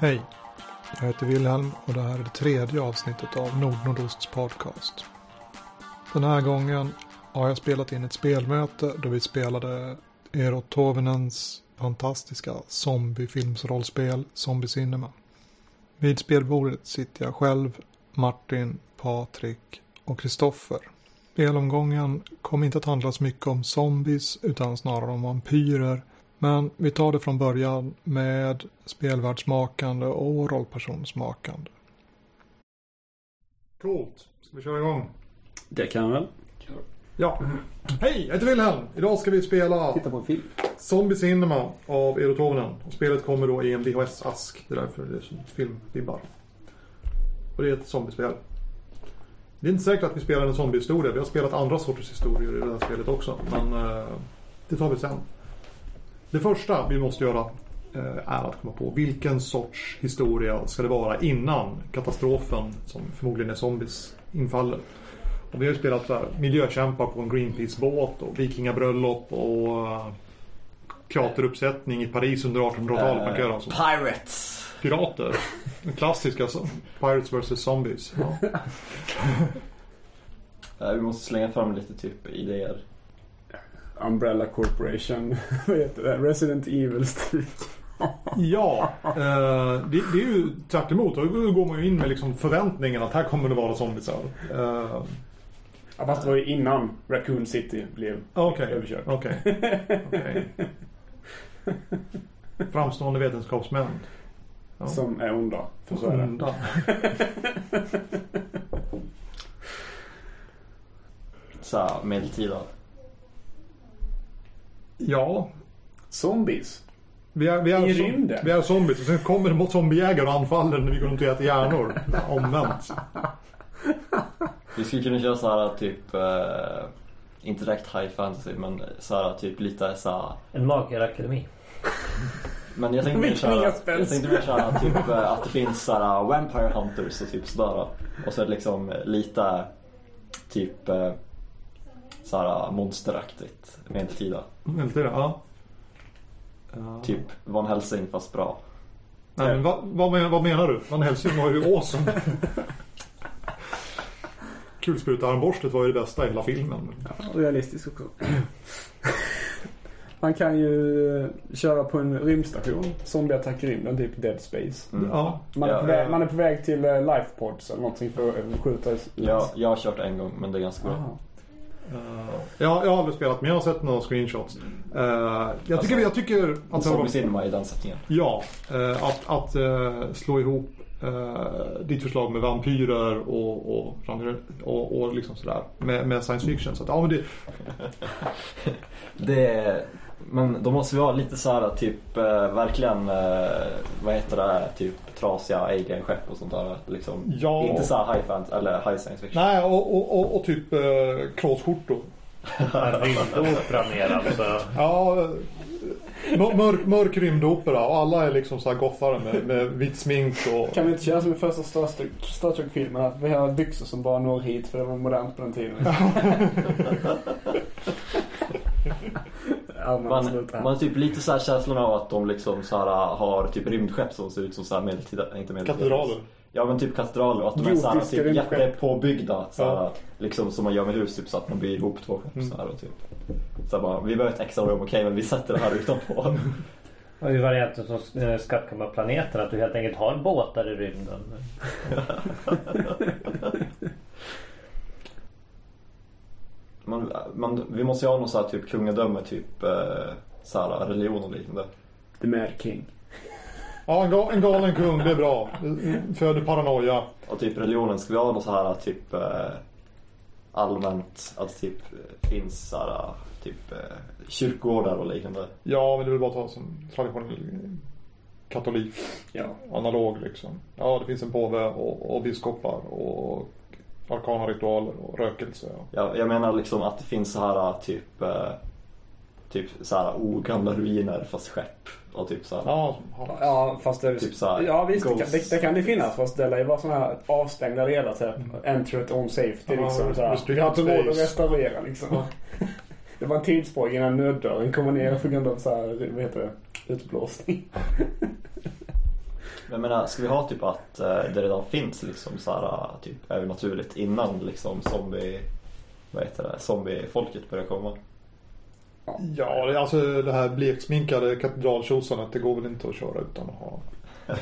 Hej! Jag heter Wilhelm och det här är det tredje avsnittet av Nordnordosts podcast. Den här gången har jag spelat in ett spelmöte då vi spelade Eero Tovenens fantastiska zombiefilmsrollspel Zombie Cinema. Vid spelbordet sitter jag själv, Martin, Patrik och Kristoffer. Spelomgången kom inte att handla så mycket om zombies utan snarare om vampyrer men vi tar det från början med spelvärldsmakande och rollpersonsmakande. Coolt. Ska vi köra igång? Det kan väl. Ja. Hej, jag heter Wilhelm. Idag ska vi spela Titta på en film. Zombie Cinema av Eero Toivonen. Och spelet kommer då i en VHS-ask. Det är därför det är som filmbibbar. Och det är ett zombiespel. Det är inte säkert att vi spelar en zombiehistoria. Vi har spelat andra sorters historier i det här spelet också. Men eh, det tar vi sen. Det första vi måste göra eh, är att komma på vilken sorts historia ska det vara innan katastrofen som förmodligen är zombies infaller. Och vi har ju spelat miljökämpar på en Greenpeace-båt och vikingabröllop och uh, teateruppsättning i Paris under 1800-talet. Man kan göra så. Pirates! Pirater. Den klassiska så. Pirates vs Zombies. Ja. Eh, Vi måste slänga fram lite typ idéer. Umbrella Corporation. Vad heter det? Resident Evil Street. Ja, eh, det, det är ju tvärt emot. Då går man ju in med liksom förväntningen att här kommer det vara zombiesar. Eh, Ja, fast det var ju innan Raccoon City blev Okej, överkört. okej. okej. Framstående vetenskapsmän. Ja. Som är onda. För så är det. Onda. Såhär medeltida. Ja, Zombies. vi är, vi, är I som- rymden. vi är zombies och sen kommer det mot zombiejägare och anfaller när vi går runt och äter hjärnor. Omvänt. Vi skulle kunna köra såhär typ, eh, inte direkt high fantasy men såhär typ lite såhär. En makerakademi. Men jag tänkte mer spänn. jag tänkte mer köra typ eh, att det finns såhär Vampire Hunters och typ sådär. Och så är det liksom lite typ såhär monsteraktigt medeltida. Medeltida, ja. Ja. Typ Van Helsing fast bra. Nej, men vad, vad, men, vad menar du? Van Helsing var ju awesome. Kulsprutearmborstet var ju det bästa i hela filmen. Ja, realistiskt också. Man kan ju köra på en rymdstation. Zombieattack i rymden, typ Dead Space. Mm. Ja. Man är, Ja, på väg, ja. man är på väg till eh, Lifepods eller någonting för att skjuta ut. Jag, jag har kört en gång men det är ganska bra. Aha. Uh, jag, jag har aldrig spelat men jag har sett några screenshots. Uh, jag, tycker, jag tycker att det var, Zombie Cinema i den sättningen. Ja, eh, att, att eh, slå ihop uh, ditt förslag med vampyrer och, och, och, och liksom sådär med, med science fiction. Så att, ja, men det, Det är, men då måste vi ha lite så här typ eh, verkligen, eh, vad heter det, typ trasiga alien-skepp och sånt där. Liksom. Ja. Inte så här high fantasy eller high science fiction. nej, och, och, och, och typ kråsskjortor. En rymdopera mer alltså. Ja, eh, mörk, mörk rymdopera och alla är liksom så här gothare med, med vitt smink och... Kan vi inte köra som i första Star Trek- Star Trek-filmen? Att vi har byxor som bara når hit för det var modernt på den tiden. Armarna Man, har typ lite så här känslan av att de liksom så här har typ rymdskepp som ser ut som så här medeltida, inte medeltida. Katedraler. Ja men typ katedraler och att de är så här Gotiska typ jättepåbyggda så här, Ja. liksom som man gör med hus typ så att man bygger ihop två skepp Mm. så här och typ. Så här bara, vi behöver ett extra rum, okej men vi sätter det här utanpå. Och i varianten som eh, Skattkammarplaneten att du helt enkelt har båtar i rymden. Man, man, vi måste ju ha någon så här typ kungadöme, typ eh, så här, religion och liknande. The Mad King. Ja, en, ga, en galen kung, det är bra. Det Föder paranoia. Och typ religionen, ska vi ha någon så här typ eh, allmänt, att typ eh, finns här typ eh, kyrkogårdar och liknande. Ja, men det vill bara ta som traditionell katolik. Ja. Analog liksom. Ja, det finns en påve och, och biskopar och arkana ritualer och rökelse. Ja. Jag, jag menar liksom att det finns så här typ Typ så här ogamla ruiner fast skepp och typ så här. Ja, ja. Fast det... Typ så här, ja, visst. Det kan, det, det kan det finnas. Fast det lär ju vara sådana här avstängda delar. Typ. Enter at own safety Ja, liksom. Så här. restricted Vi har inte råd att restaurera liksom. Det var en tidsfråga innan nöddörren kommer ner på grund av så här, vad heter det, utblåsning. Jag menar, ska vi ha typ att eh, det redan finns liksom så här, eh, typ övernaturligt innan liksom zombie, vad heter det, zombiefolket börjar komma? Ja, det, alltså det här bleksminkade katedraltjosanet det går väl inte att köra utan att ha.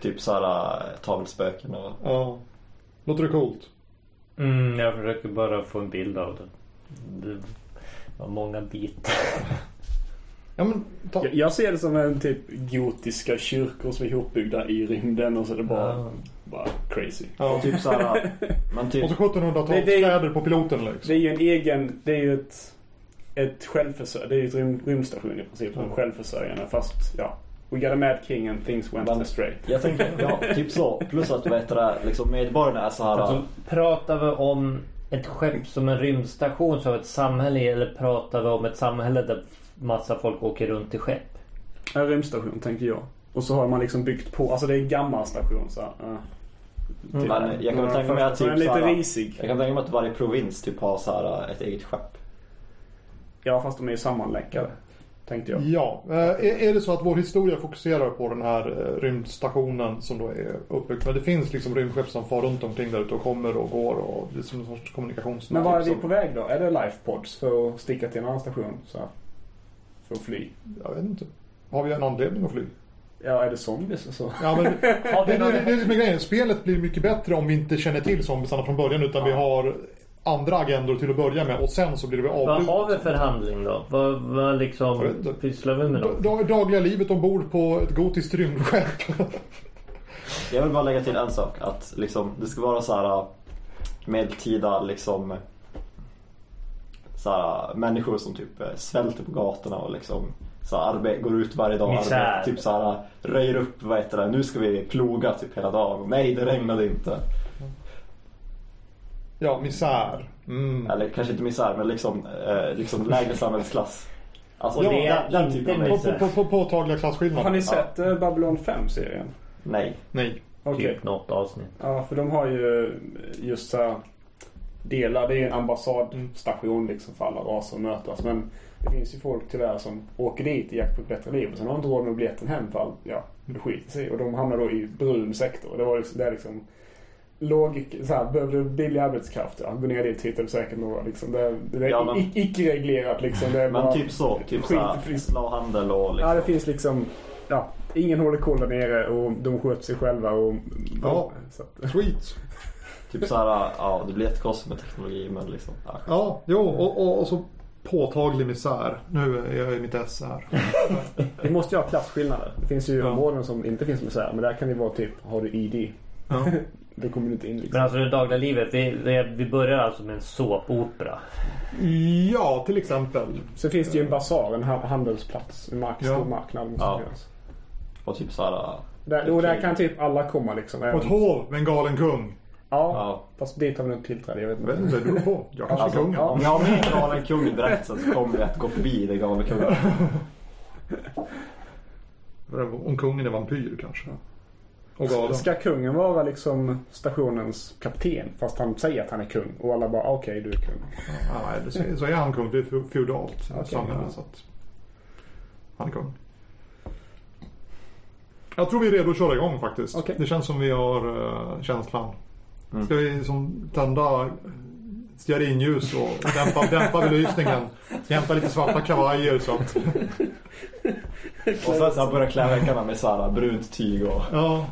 Typ så här eh, tavelspöken och Ja. Låter det coolt? Mm, jag försöker bara få en bild av det. Det var många bitar. Ja men ta. Jag, jag ser det som en typ gotiska kyrkor som är ihopbyggda i rymden och så är det bara, Ja. bara crazy. Ja. typ så här, men typ Och så 1700-talskläder Det- det är- på piloten Det liksom. är ju en egen, det är ju ett, ett självförsörjande, det är ju ett rym, rymdstation i princip Ja. självförsörjande fast ja. We got a mad king and things went Men- astray. Jag tänker, ja, typ så. Plus att heter det, liksom medborgarna är så här. Alltså, pratar vi om ett skepp som en rymdstation som ett samhälle eller pratar vi om ett samhälle där massa folk åker runt i skepp? En rymdstation tänker jag. Och så har man liksom byggt på, alltså det är en gammal station så. Uh, Mm. Men jag kan väl tänka mig att typ lite här, risig. Jag kan tänka mig att varje provins typ har så här ett eget skepp. Ja fast de är ju sammanlänkade. Tänkte jag. Ja, eh, är, är det så att vår historia fokuserar på den här eh, rymdstationen som då är uppbyggd. Men det finns liksom rymdskepp som far runt omkring där ute och kommer och går och det är som en sorts kommunikationsnät. Men var är vi liksom. på väg då? Är det lifepods för att sticka till en annan station? Så här, för att fly? Jag vet inte. Har vi en anledning att fly? Ja, är det zombies och så? Ja, men det, det, det, det är det som är grejen. Spelet blir mycket bättre om vi inte känner till zombiesarna från början utan vi har andra agendor till att börja med och sen så blir vi Vad avbrutna. har vi för handling då? Vad, vad liksom pysslar vi med då? da- Dagliga livet ombord på ett gotiskt rymdskepp. Jag vill bara lägga till en sak. Att liksom, det ska vara så här medeltida liksom så här, människor som typ eh, svälter på gatorna och liksom så här, går ut varje dag arbetar, typ så här, röjer upp, vad heter det, nu ska vi ploga typ hela dagen. Nej, det regnade inte. Ja, misär. Mm. Eller kanske inte misär, men liksom, eh, liksom lägre samhällsklass. Alltså Ja, den, det är den typen av På, misär. på, på, påtagliga klasskillnader. Har ni sett eh, Babylon 5-serien? Nej. Nej. Okej. Typ något avsnitt. Ja, för de har ju just så delar. Det är en ambassadstation liksom för alla raser att mötas. Men det finns ju folk tyvärr som åker dit i jakt på ett bättre liv. Och sen har de inte råd med biljetten hem för all, ja, det skiter sig. Och de hamnar då i brun sektor. Det var liksom, det är liksom låg, så här, behöver du billig arbetskraft? Ja, gå ner dit hittar du säkert några liksom. Det, det är Ja, men- icke-reglerat liksom. Det är Men bara typ så, typ skit- skit- slavhandel och liksom. Ja, det finns liksom, ja, ingen håller koll där nere och de sköter sig själva och... Ja. Så Sweet. Typ såhär, ja det blir jättekonstigt med teknologi men liksom. Ja. Ja, jo, och, och, och så påtaglig misär. Nu är jag i mitt ess här. Vi måste ju ha klasskillnader. Det finns ju Ja. områden som inte finns misär. Men där kan det vara typ, har du ID? Ja. Då kommer du inte in liksom. Men alltså det dagliga livet, vi, det, vi börjar alltså med en såpopera. ja, till exempel. Så finns det ju en basar, en ha- handelsplats, en mark, Ja. stor marknad. måste Ja. Och typ såhär, Där, och där kan typ alla komma liksom. På ett Även, hov med en galen kung. ja, ja. fast dit har vi nog tillträde. Jag vet Jag vet inte. inte, det beror på. Jag kanske är Alltså, kungen. om vi har med galen kung i berättelsen så kommer vi att gå förbi den galne kungen. Om kungen är vampyr kanske. Och galen. Ska kungen vara liksom stationens kapten fast han säger att han är kung och alla bara okej du är kung. Ja, nej, det- så- så är han kung. Det är fe- feodalt Okej, samhälle. ja. Så att han är kung. Jag tror vi är redo att köra igång faktiskt. Okej. Det känns som vi har uh, känslan. Mm. Ska vi som tända stearinljus och dämpa, dämpa belysningen. Hämta lite svarta kavajer så att... Och sen så börjar klä väggarna med såhär brunt tyg och... Ja.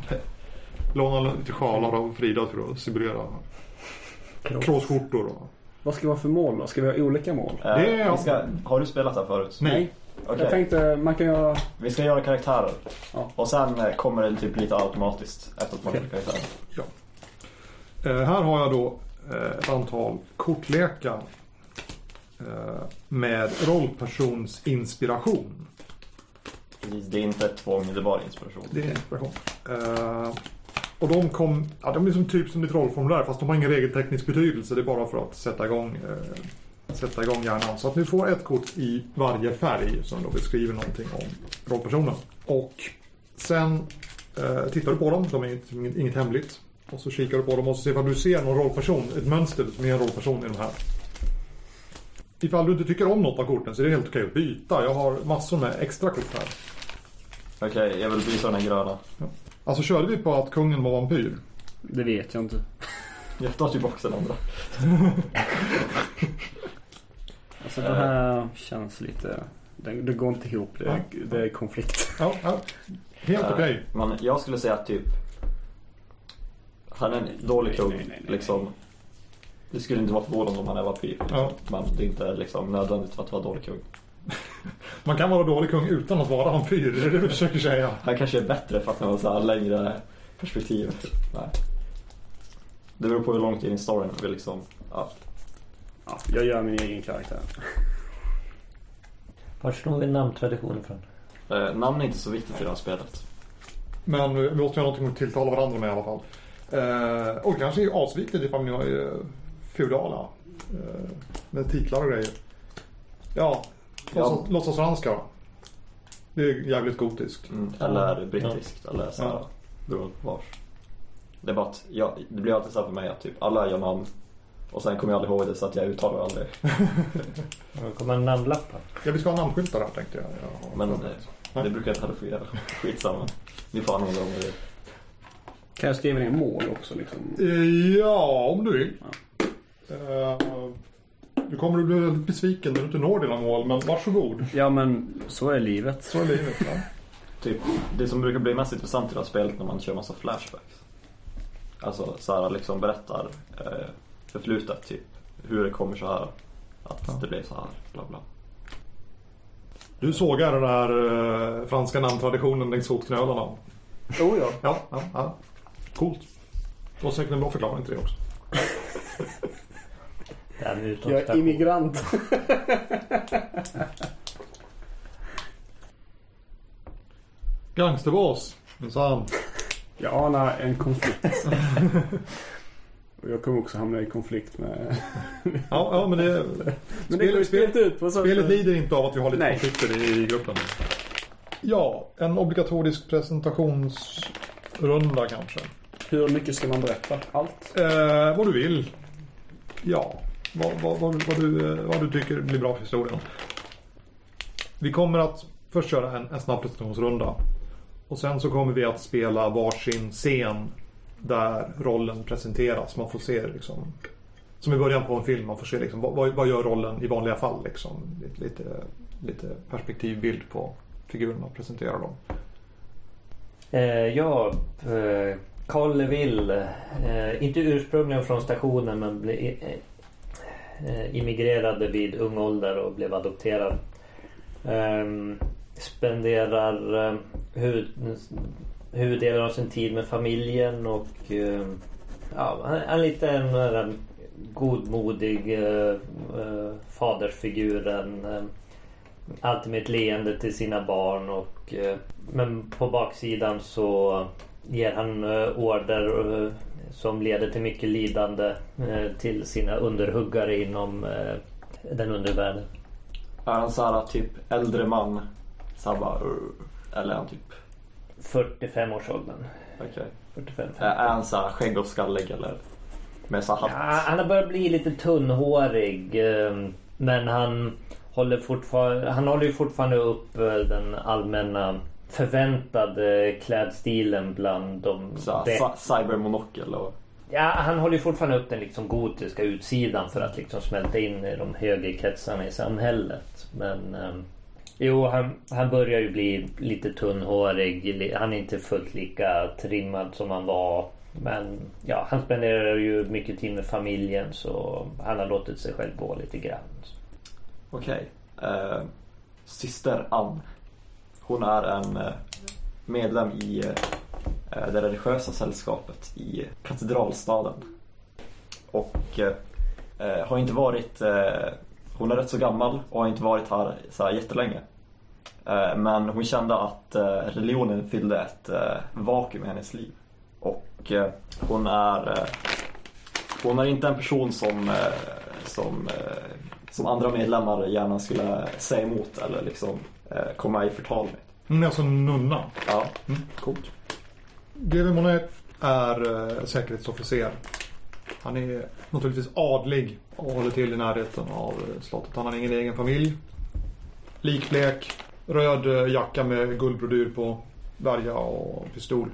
Låna lite sjalar av Frida för att simulera kråsskjortor och... Vad ska vi ha för mål då? Ska vi ha olika mål? Eh, Det är- vi ska, har du spelat här förut? Nej. Okej. Jag tänkte man kan göra... Vi ska göra karaktärer. Ja. Och sen eh, kommer det typ lite automatiskt efter att man gjort karaktärer. Eh, här har jag då ett antal kortlekar eh, med rollpersonsinspiration. Precis, det är inte ett tvång, det är bara inspiration. Det är inspiration. Eh, och de kom, ja, de är som typ som ditt rollformulär fast de har ingen regelteknisk betydelse. Det är bara för att sätta igång, eh, sätta igång hjärnan. Så att ni får ett kort i varje färg som då beskriver någonting om rollpersonen. Och sen eh, tittar du på dem, de är inget, inget hemligt. Och så kikar du på dem och ser om du ser någon rollperson, ett mönster som är en rollperson i de här. Ifall du inte tycker om något av korten så är det helt okej att byta. Jag har massor med extra kort här. Okej, jag vill byta den här gröna. Ja, Alltså körde vi på att kungen var vampyr? Det vet jag inte. Jag tar tillbaka den andra. Alltså det här känns lite... Det, det går inte ihop. Det, är- det är konflikt. Ja, ja. Helt Eh, okej. Men jag skulle säga att typ Han är en dålig kung liksom. Det skulle inte vara förvånande om han är vampyr. Liksom. Ja. Men det är inte liksom nödvändigt för att vara dålig kung. Man kan vara dålig kung utan att vara vampyr. Det är det du försöker säga. Han kanske är bättre för att han har så här längre perspektiv. Nej. Det beror på hur långt in i storyn vi liksom, ja. Ja, jag gör min egen karaktär. Var snor vi namntraditionen från? Eh, namn är inte så viktigt i det här spelet. Men vi måste ju ha någonting att tilltala varandra med i alla fall. Eh, och det kanske är asviktigt ifall ni är eh, feudala. Eh, med titlar och grejer. Ja, låtsas, Ja. låtsasranska. Det är jävligt gotiskt. Mm. Eller brittiskt eller så här, Ja. beroende på vars. Det är bara att, jag, det blir alltid så här för mig att typ alla gör namn och sen kommer jag aldrig ihåg det så att jag uttalar aldrig. Det kommer en namnlappar. Ja, vi ska ha namnskyltar där tänkte jag. jag Men förberett. eh, det brukar jag inte heller få göra. Skitsamma. Ni får använda dem det. Kan jag skriva ner mål också liksom? Eh, Ja, om du vill. Eh, du kommer att bli väldigt besviken när du inte når dina mål, men varsågod. Ja men så är livet. Så är livet. Ja. Typ, det som brukar bli mest intressant i det här spelet när man kör massa flashbacks. Alltså så här liksom berättar eh, förflutet typ. Hur det kommer så här. Att Ja. det blev så här, bla bla. Du sågar den där eh, franska namntraditionen längs fotknölarna. Oh ja. Ja, ja, ja. Coolt. Det var säkert en bra förklaring till det också. Den Jag är immigrant. Gangsterbas, minsann. Jag anar en konflikt. Och jag kommer också hamna i konflikt med... Ja, ja men det... Men det går ju spelet ut på så Spelet lider inte av att vi har lite Nej. konflikter i gruppen. Ja, en obligatorisk presentationsrunda kanske. Hur mycket ska man berätta? Allt? Eh, vad du vill. Ja, vad, vad, vad, vad, du, eh, vad du tycker blir bra för historien. Vi kommer att först köra en, en snabb presentationsrunda. Och sen så kommer vi att spela varsin scen där rollen presenteras. Man får se liksom som i början på en film. Man får se liksom, vad, vad- gör rollen i vanliga fall. Liksom. Lite, lite, lite perspektivbild på figurerna och presentera dem. Eh, ja, eh, Carl Eh, inte ursprungligen från stationen men ble, eh, eh, immigrerade vid ung ålder och blev adopterad. Eh, spenderar eh, huvud, huvuddelen av sin tid med familjen och eh, ja, han är lite en en godmodig eh, eh, fadersfiguren. Eh, alltid med ett leende till sina barn och eh, men på baksidan så ger han eh, order eh, som leder till mycket lidande eh, till sina underhuggare inom den undervärlden. Är han så här typ äldre man? Så bara, eller är han typ, 45-årsåldern. okej. 45 Är han så här skägg och skallig eller? Med så här Ja, hatt? han har börjat bli lite tunnhårig. Men han håller, fortfarande, han håller ju fortfarande upp den allmänna förväntade klädstilen bland de cybermonokel och... Ja, han håller ju fortfarande upp den liksom gotiska utsidan för att liksom smälta in i de högre kretsarna i samhället. Men ehm, jo, han, han börjar ju bli lite tunnhårig. Han är inte fullt lika trimmad som han var. Men ja, han spenderar ju mycket tid med familjen så han har låtit sig själv gå lite grann. Okej. Eh, syster Ann. Hon är en eh, medlem i eh, eh, det religiösa sällskapet i katedralstaden. Och eh, har inte varit... Eh, hon är rätt så gammal och har inte varit här så här jättelänge. Eh, men hon kände att religionen fyllde ett vakuum i hennes liv. Och hon är... Hon är inte en person som, som, som andra medlemmar gärna skulle säga emot eller liksom eh, komma i förtal med. Är alltså en nunna. Ja. Mm, coolt. GW Monet är eh, säkerhetsofficer. Han är naturligtvis adlig och håller till i närheten av eh, slottet. Han har ingen egen familj. Likblek, röd eh, jacka med guldbrodyr på, värja och pistol.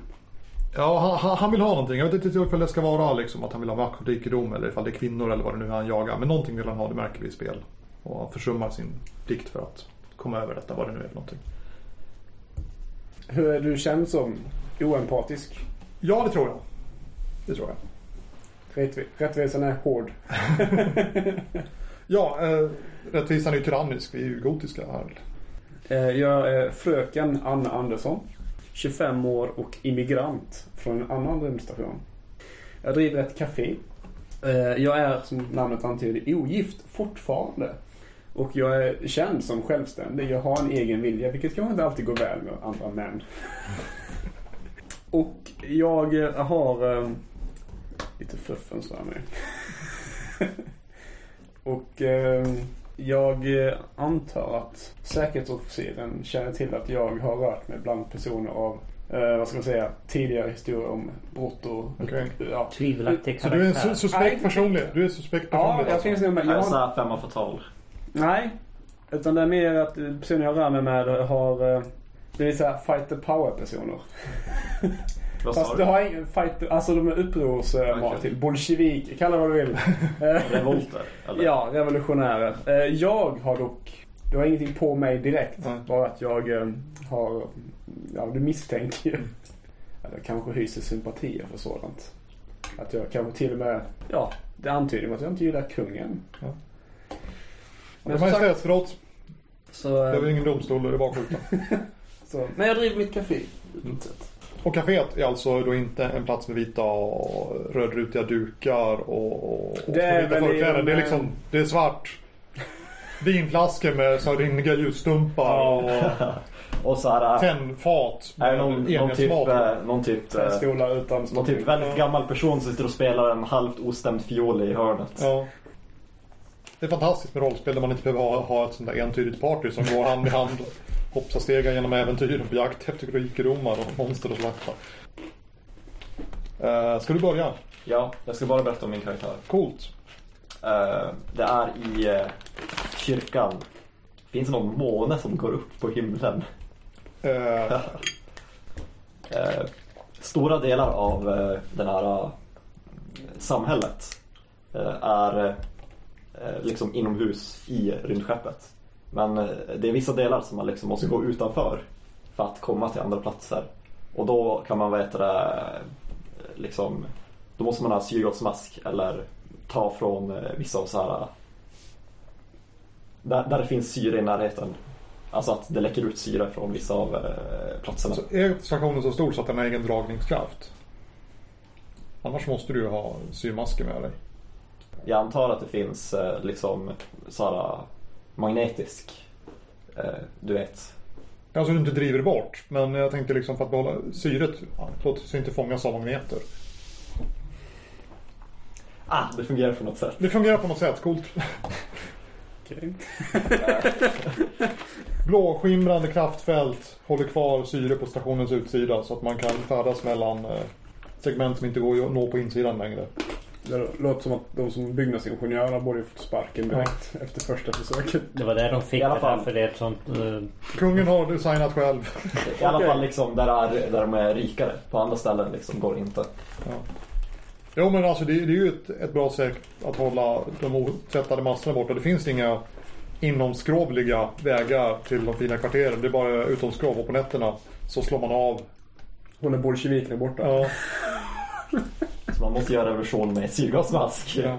Ja, han, han, vill ha någonting. Jag vet inte ifall det ska vara liksom att han vill ha makt och rikedom eller ifall det är kvinnor eller vad det nu är han jagar. Men någonting vill han ha, det märker vi i spel. Och han försummar sin dikt för att komma över detta, vad det nu är för någonting. Hur är du känd som? Oempatisk? Ja, det tror jag. Det tror jag. Rättvi- Rättvisan är hård. Ja, eh, rättvisan är ju tyrannisk. Vi är ju gotiska här. Eh, Jag är fröken Anna Andersson. 25 år och immigrant från en annan rymdstation. Jag driver ett café. Eh, Jag är som namnet antyder ogift fortfarande. Och jag är känd som självständig. Jag har en egen vilja, vilket kanske inte alltid går väl med andra män. Och jag eh, har eh, lite fuffens för mig. och eh, jag antar att säkerhetsofficeren känner till att jag har rört mig bland personer av, eh, vad ska man säga, tidigare historier om brott och... Okej. Ja. Tvivelaktig Så du är en karaktär. su- suspekt personlighet? Du är suspekt Ja, personlighet jag alltså. finns nog med. Jag Hälsa femma fatal. Nej. Utan det är mer att personer jag rör mig med har eh, blivit såhär fight the power personer. Vad Fast du? du har ingen fight, alltså de är upprorsmat Okej. till. Bolsjevik, kalla det vad du vill. Revolter? Eller? Ja, revolutionärer. Eh, Jag har dock, det har ingenting på mig direkt. Nej. Bara att jag eh, har, ja du misstänker ju. Eller kanske hyser sympatier för sådant. Att jag kanske till och med, ja det antyder att jag inte gillar kungen. Ja. Men majestätsbrott, så, det är eh, väl ingen domstol, det är bakskjuta. så, men jag driver mitt café. Mm. Och kaféet är alltså då inte en plats med vita och rödrutiga dukar och, och Det är vita förkläden. Det är liksom, det är svart vinflaskor med så här rinniga ljusstumpar och Och så här, är det med någon, någon typ, eh, någon typ, eh, utan någon typ väldigt gammal person som sitter och spelar en halvt ostämd fiol i hörnet. Ja. Det är fantastiskt med rollspel där man inte behöver ha, ha ett sånt där entydigt party som går hand i hand stega genom äventyren på jakt efter rikedomar och monster och slakta. Uh, ska du börja? Ja, jag ska bara berätta om min karaktär. Coolt. Eh, det är i eh, kyrkan. Finns det någon måne som går upp på himlen? Eh, Eh, stora delar av eh, den här eh, samhället eh, är eh, liksom inomhus i rymdskeppet. Men eh, det är vissa delar som man liksom måste gå utanför för att komma till andra platser. Och då kan man veta det, liksom, då måste man ha syrgasmask eller ta från eh, vissa av så här där, där det finns syre i närheten. Alltså att det läcker ut syre från vissa av eh, platserna. så är stationen så stor så att den har egen dragningskraft? Annars måste du ju ha syrmasker med dig. Jag antar att det finns eh, liksom såhär magnetisk, eh, du vet. Alltså du inte driver bort. Men jag tänkte liksom för att behålla syret låter sig inte fångas av magneter. Ah, det fungerar på något sätt. Det fungerar på något sätt, coolt. Okej. Blåskimrande kraftfält håller kvar syre på stationens utsida så att man kan färdas mellan eh, segment som inte går att nå på insidan längre. Det låter som att de som byggnadsingenjörer borde fått sparken direkt efter första försöket. Det var där de fick I alla det fall. för det är ett sånt... eh, Kungen har designat själv. I alla fall liksom där, är, där de är rikare. På andra ställen liksom går det inte. Ja. Jo men alltså det, det är ju ett, ett bra sätt att hålla de otvättade massorna borta. Det finns inga inomskrovliga vägar till de fina kvarteren. Det är bara utomskrov och på nätterna så slår man av. Hon är bolsjevikerna borta. Ja, Så man måste göra revision med syrgasmask. ja.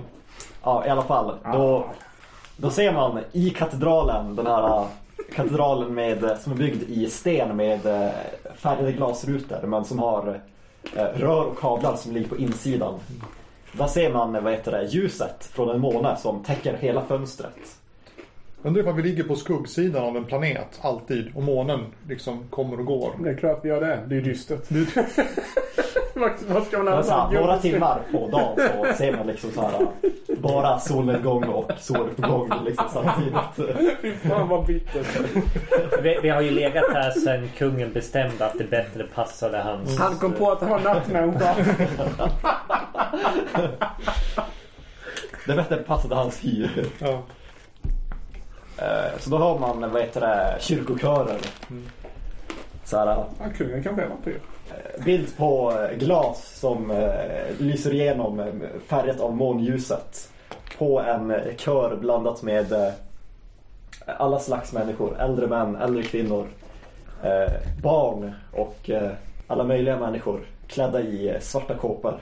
Ja, i alla fall. Då, då ser man i katedralen, den här äh, katedralen med, som är byggd i sten med äh, färgade glasrutor men som har äh, rör och kablar som ligger på insidan. Där ser man vad heter det, ljuset från en måne som täcker hela fönstret. Undrar ifall vi ligger på skuggsidan av en planet alltid och månen liksom kommer och går. Det är klart vi gör det. Det är ju dystert. Vad ska man Men så här, annars några timmar på dagen så ser man liksom så här bara solnedgång och soluppgång liksom samtidigt. Fy fan vad bittert. Vi, vi har ju legat här sedan kungen bestämde att det bättre passade hans... Han kom på att han var nattmänniska. Det bättre passade hans hy. Ja. Eh, Så då har man, vad heter det, kyrkokörer. Så här, Ja, kungen kanske är vampyr bild på eh, glas som eh, lyser igenom färget färgat av månljuset. På en kör blandat med alla slags människor. Äldre män, äldre kvinnor, barn och alla möjliga människor klädda i svarta kåpor.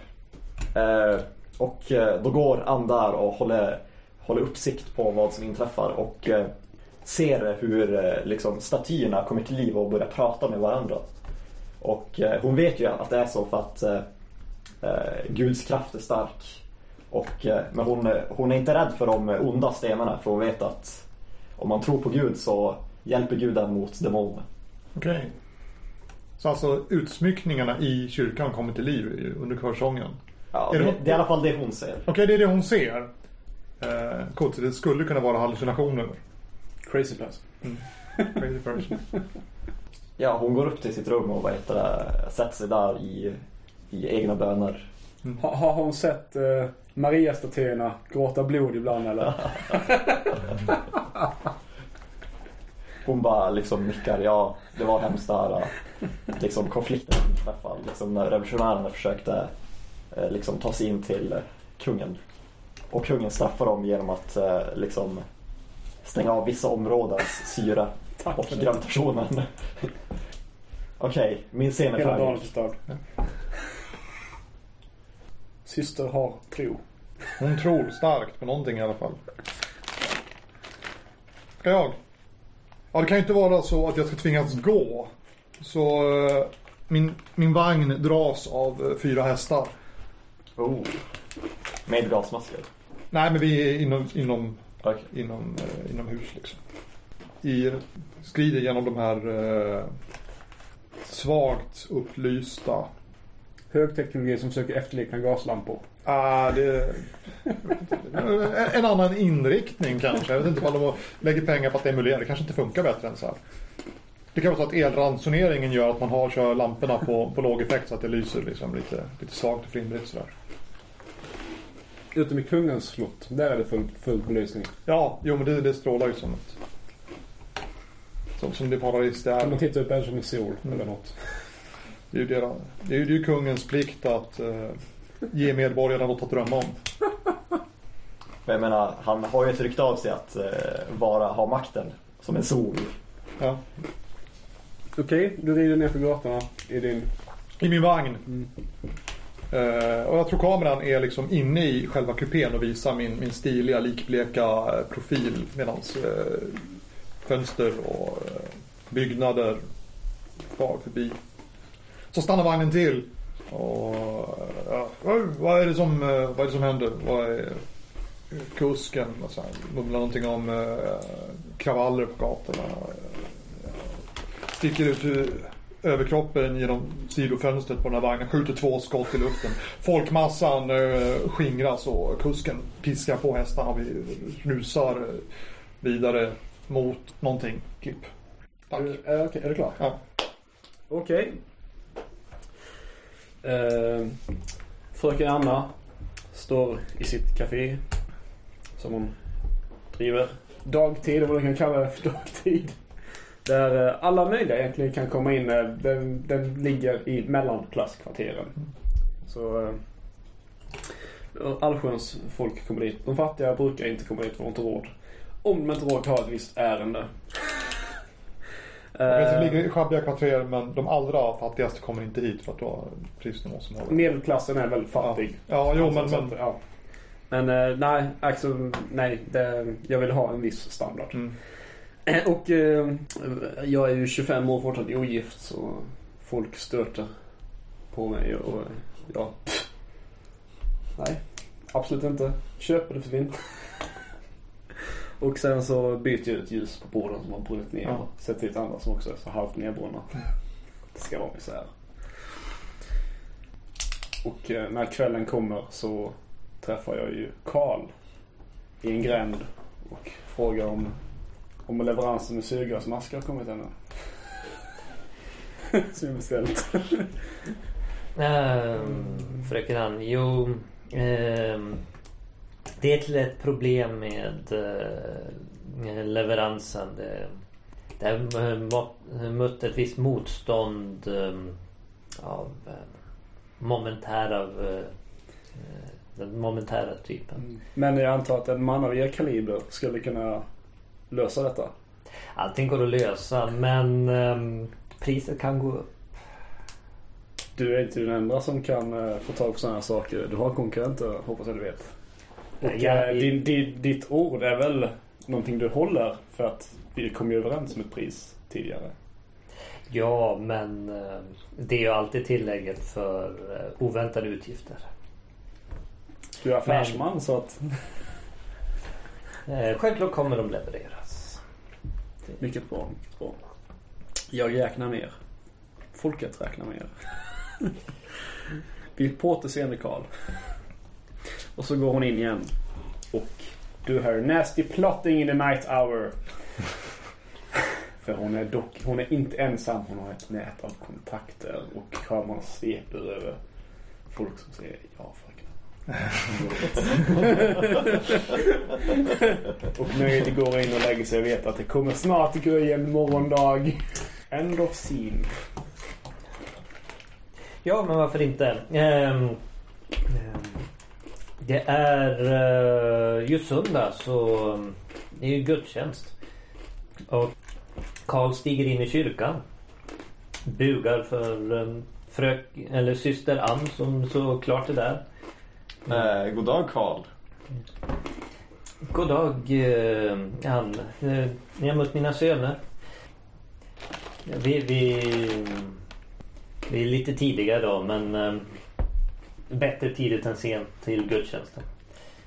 Och då går andar och håller, håller uppsikt på vad som inträffar och ser hur liksom, statyerna kommer till liv och börjar prata med varandra. Och eh, hon vet ju att det är så för att eh, eh, Guds kraft är stark. Och, eh, men hon, eh, hon är inte rädd för de onda stenarna för hon vet att om man tror på Gud så hjälper Gud en mot demoner. Okej. Så alltså utsmyckningarna i kyrkan kommer till liv under körsången. Ja, Är det, det- det är i alla fall det hon ser. Okej, det är det hon ser. Eh, coolt, så det skulle kunna vara hallucinationer. Crazy person. Crazy person. Ja, hon går upp till sitt rum och vad heter det, sätter sig där i, i egna böner. Ha, har hon sett eh, Maria-statyerna gråta blod ibland eller? Hon bara liksom nickar, ja det var hemskt där eh, liksom konflikten som inträffade. Liksom när revolutionärerna försökte eh, liksom ta sig in till eh, kungen. Och kungen straffar dem genom att eh, liksom stänga av vissa områdens syre Tack och för gravitationen. Okej, min scen är Hela dagen färdig. förstörd. Syster har tro. Hon tror starkt på någonting i alla fall. Ska jag? Ja, det kan ju inte vara så att jag ska tvingas gå. Så eh, min, min vagn dras av eh, fyra hästar. Oh. Med gasmasker. Nej, men vi är inom, inom, Okej. inom, eh, inomhus liksom. I, skrider genom de här eh, svagt upplysta Högteknologi som försöker efterlikna gaslampor. Ah, det... En annan inriktning kanske. Jag vet inte om de lägger pengar på att emulera. Det kanske inte funkar bättre än så här. Det kan vara så att elransoneringen gör att man har, kör lamporna på, på låg effekt så att det lyser liksom lite, lite svagt och flimrigt sådär. Utom i kungens slott. Där är det full, full belysning. Ja, jo men det, det strålar ju som ett... Som, som det paradis det Kan man är. titta upp är det som en sol Mm. eller något. Det är ju, deras, det är ju är kungens plikt att eh, ge medborgarna något att drömma om. För jag menar, han har ju ett rykte av sig att eh, vara, ha makten som en sol. Ja. Okej, du rider ner för gatorna i din... I min vagn. Mm. Eh, och jag tror kameran är liksom inne i själva kupén och visar min, min stiliga likbleka eh, profil medan eh, fönster och eh, byggnader far förbi. Så stannar vagnen till. Och eh, ja, vad är det som, eh, vad är det som händer? Vad är kusken? Och så här, mumlar någonting om eh, kravaller på gatorna. Sticker ut överkroppen genom sidofönstret på den här vagnen. Skjuter två skott i luften. Folkmassan eh, skingras och kusken piskar på hästarna vi rusar vidare mot någonting. Klipp. Tack. Är, är, okej, är du klar? Ja. Okej. Eh, fröken Anna står i sitt café. Som hon driver. Dagtid, vad man kan kalla det för dagtid. Där eh, alla möjliga egentligen kan komma in. eh, Den, den ligger i mellanklasskvarteren. Så eh, allsköns folk kommer dit. De fattiga brukar inte komma dit för de har inte råd. Om de inte råkar ha ett visst ärende. Det Eh, ligger i sjabbiga kvarter men de allra fattigaste kommer inte hit för att då har prisnivå som håller. Medelklassen är väldigt fattig. Ja, jo men, men att, ja. Men eh, nej, alltså, nej. Det, jag vill ha en viss standard. mm. Eh, Och eh, jag är ju 25 år fortfarande ogift så folk stöter på mig och eh, ja. Nej, absolut inte. Köper det försvinner. Och sen så byter jag ut ljus på borden som har brunnit ner Ja. och sätter dit andra som också är så halvt nedbrunna. Det ska vara isär. Och eh, när kvällen kommer så träffar jag ju Karl i en gränd och frågar om, om leveransen med syrgasmasker har kommit ännu. Som jag beställt. Ehm, fröken Ann, jo. ehm, det är till ett problem med eh, leveransen. Det, det har mött ett visst motstånd eh, av eh, momentära den momentära typen. Men jag antar att en man av er kaliber skulle kunna lösa detta. Allting går att lösa men eh, priset kan gå upp. Du är inte den enda som kan få tag på sådana här saker. Du har konkurrenter, hoppas jag du vet. Och Ja, i- din, din, ditt ord är väl någonting du håller för att vi kom ju överens om ett pris tidigare. Ja men eh, det är ju alltid tillägget för eh, oväntade utgifter. Du är affärsman så att självklart kommer de levereras. mycket bra, mycket bra. Jag räknar mer. Folket räknar mer. Vi på återseende Karl. Och så går hon in igen. Och du hör nasty plotting in the night hour. För hon är dock, hon är inte ensam. Hon har ett nät av kontakter och kameran sveper över folk som säger ja fröken. och nöjet går in och lägger sig och vet att det kommer snart grej morgondag. End of scene. Ja, men varför inte? Ehm, det är uh, just söndag så um, det är ju gudstjänst. Och Karl stiger in i kyrkan. Bugar för um, frök, eller syster Ann som såklart är där. Eh, god dag Karl. God dag uh, Ann. Uh, ni har mött mina söner. Vi, vi, vi är lite tidiga idag men um, bättre tidigt än sent till gudstjänsten.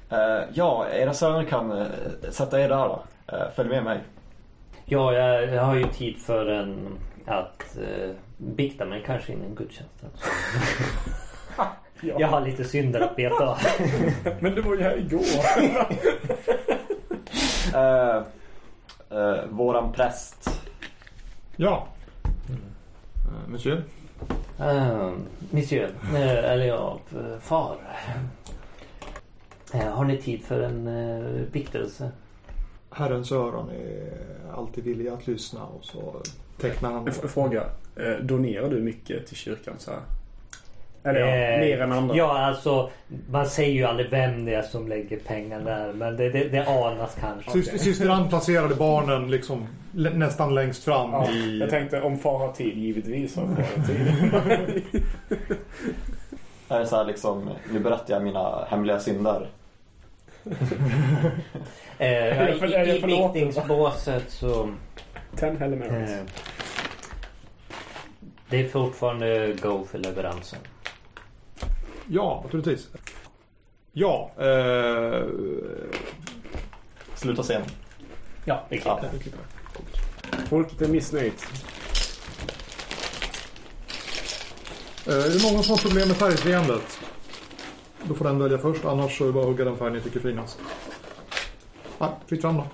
Eh, ja, era söner kan eh, sätta er där då. Eh, följ med mig. Ja, jag, jag har ju tid för en att uh, bikta mig kanske innan gudstjänsten. Så. Jag har lite synder att beta av. Men det var ju här igår. Eh, eh, våran präst. Ja. Eh, Monsieur. Uh, monsieur, eh, eller ja, far. Eh, har ni tid för en uh, biktelse? Herrens öron är alltid villiga att lyssna och så tecknar han. Fråga. Eh, Donerar du mycket till kyrkan så här? Eller ja, Eh, mer än andra? Ja, alltså man säger ju aldrig vem det är som lägger pengar där. Men det, det, det anas kanske. Syster, syster Ann placerade barnen liksom nästan längst fram Ja, i... Jag tänkte om far har tid, givetvis har far tid. Är det så här liksom, nu berättar jag mina hemliga synder. Eh, I i biktningsbåset så... Ten Hail Marys. Eh, det är fortfarande go för leveransen. Ja, naturligtvis. Ja. Eh, Sluta sen. Ja, vi Ja. klipper. Folket är missnöjt. eh, är det någon som har problem med färgseendet? Då får den välja först, annars så är det bara att hugga den färg ni tycker är finast. Nej, fritt fram då.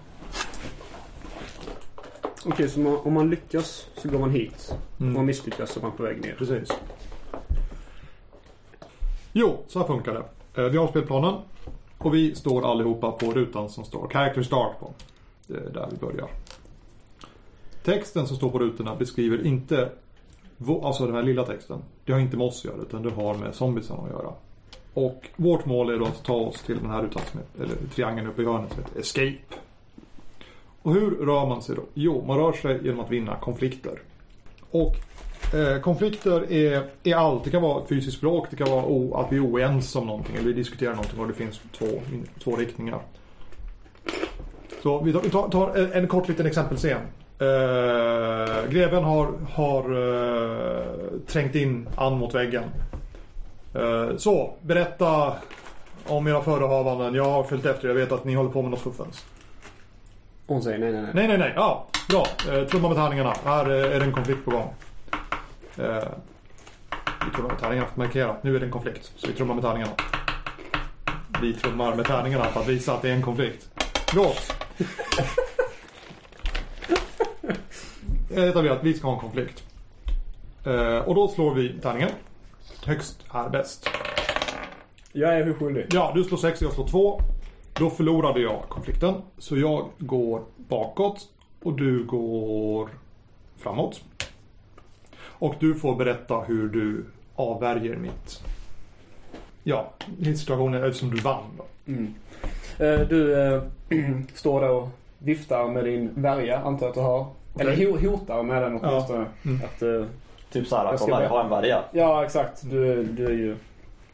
Okej, så man, om man lyckas så går man hit. Om man Mm. misslyckas så är man på väg ner. Precis. Jo, så här funkar det. Eh, vi har spelplanen och vi står allihopa på rutan som står Character Start på. Det är där vi börjar. Texten som står på rutorna beskriver inte, alltså den här lilla texten, det har inte med oss att göra utan det har med zombiesarna att göra. Och vårt mål är då att ta oss till den här rutan som heter, eller triangeln uppe i hörnet som heter Escape. Och hur rör man sig då? Jo, man rör sig genom att vinna konflikter. Och Eh, konflikter är, är allt. Det kan vara fysiskt bråk, det kan vara o, att vi är oense om någonting eller vi diskuterar någonting och det finns två, två riktningar. Så vi tar, tar, en kort liten exempelscen. Eh, greven har, har eh, trängt in Ann mot väggen. Eh, så, berätta om era förehavanden. Jag har följt efter, jag vet att ni håller på med något fuffens. Hon säger nej, nej, nej. Nej, nej, nej. Ja, bra. Eh, trumma med tärningarna. Här eh, är det en konflikt på gång. Eh, vi trummar med tärningarna för att markera. Nu är det en konflikt. Så vi trummar med tärningarna. Vi trummar med tärningarna för att visa att det är en konflikt. Låt. Etablerat, vi ska ha en konflikt. Eh, och då slår vi tärningen. Högst är bäst. Jag är hur skyldig. Ja, du slår 6 jag slår 2. Då förlorade jag konflikten. Så jag går bakåt Och du går framåt. Och du får berätta hur du avvärjer mitt... Ja, min situation är som du vann då. Mm. Eh, Du eh, står där och viftar med din värja, antar jag att du har. Eller ho- hotar med den åtminstone. Mm. Att, eh, Typ såhär, Jag ska kolla jag har en varga. ja, exakt. Du, du är ju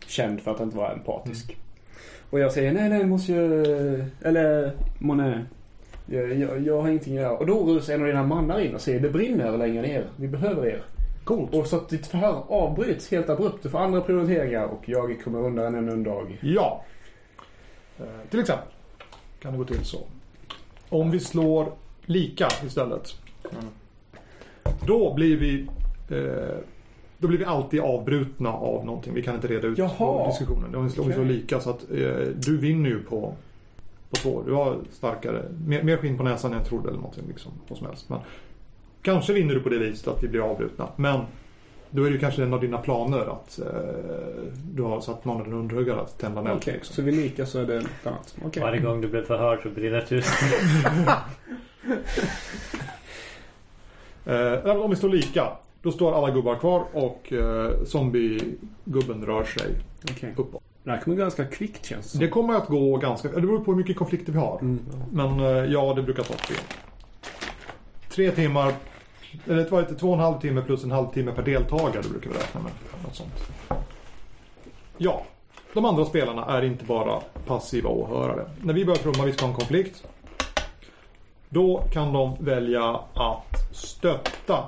känd för att inte vara empatisk. Och jag säger nej, nej, monsieur... Eller Monet. Jag, jag, jag har ingenting att göra. Och då rusar en av dina mannar in och säger det brinner längre ner. Vi behöver er. Coolt. Och så att ditt förhör avbryts helt abrupt. Du får andra prioriteringar och jag kommer undan ännu en dag. Ja. Eh, till exempel kan det gå till så. Om vi slår lika istället. Då blir vi eh, då blir vi alltid avbrutna av någonting. Vi kan inte reda ut Jaha. diskussionen. Om vi slår, Okej. lika så att eh, du vinner ju på, på två. Du har starkare, mer, mer skinn på näsan än jag trodde eller någonting. Liksom, vad som helst. Men, kanske vinner du på det viset att vi blir avbrutna. Men då är det ju kanske en av dina planer att eh, du har satt någon av dina underhuggare att tända en eld. Okej, så vi lika så är det något annat. Okej. Varje gång du blir förhörd så brinner tusen. Eh, om vi står lika. Då står alla gubbar kvar och eh, zombiegubben rör sig Okej. uppåt. Det här kommer ganska kvickt känns det som. Det kommer att gå ganska... Det beror på hur mycket konflikter vi har. Mm. Men eh, ja, det brukar ta tre. Tre timmar... Eller det var inte två och en halv timme plus en halvtimme per deltagare. Brukar vi räkna med. Något sånt. Ja. De andra spelarna är inte bara passiva åhörare. När vi börjar trumma vi ska ha en konflikt. Då kan de välja att stötta,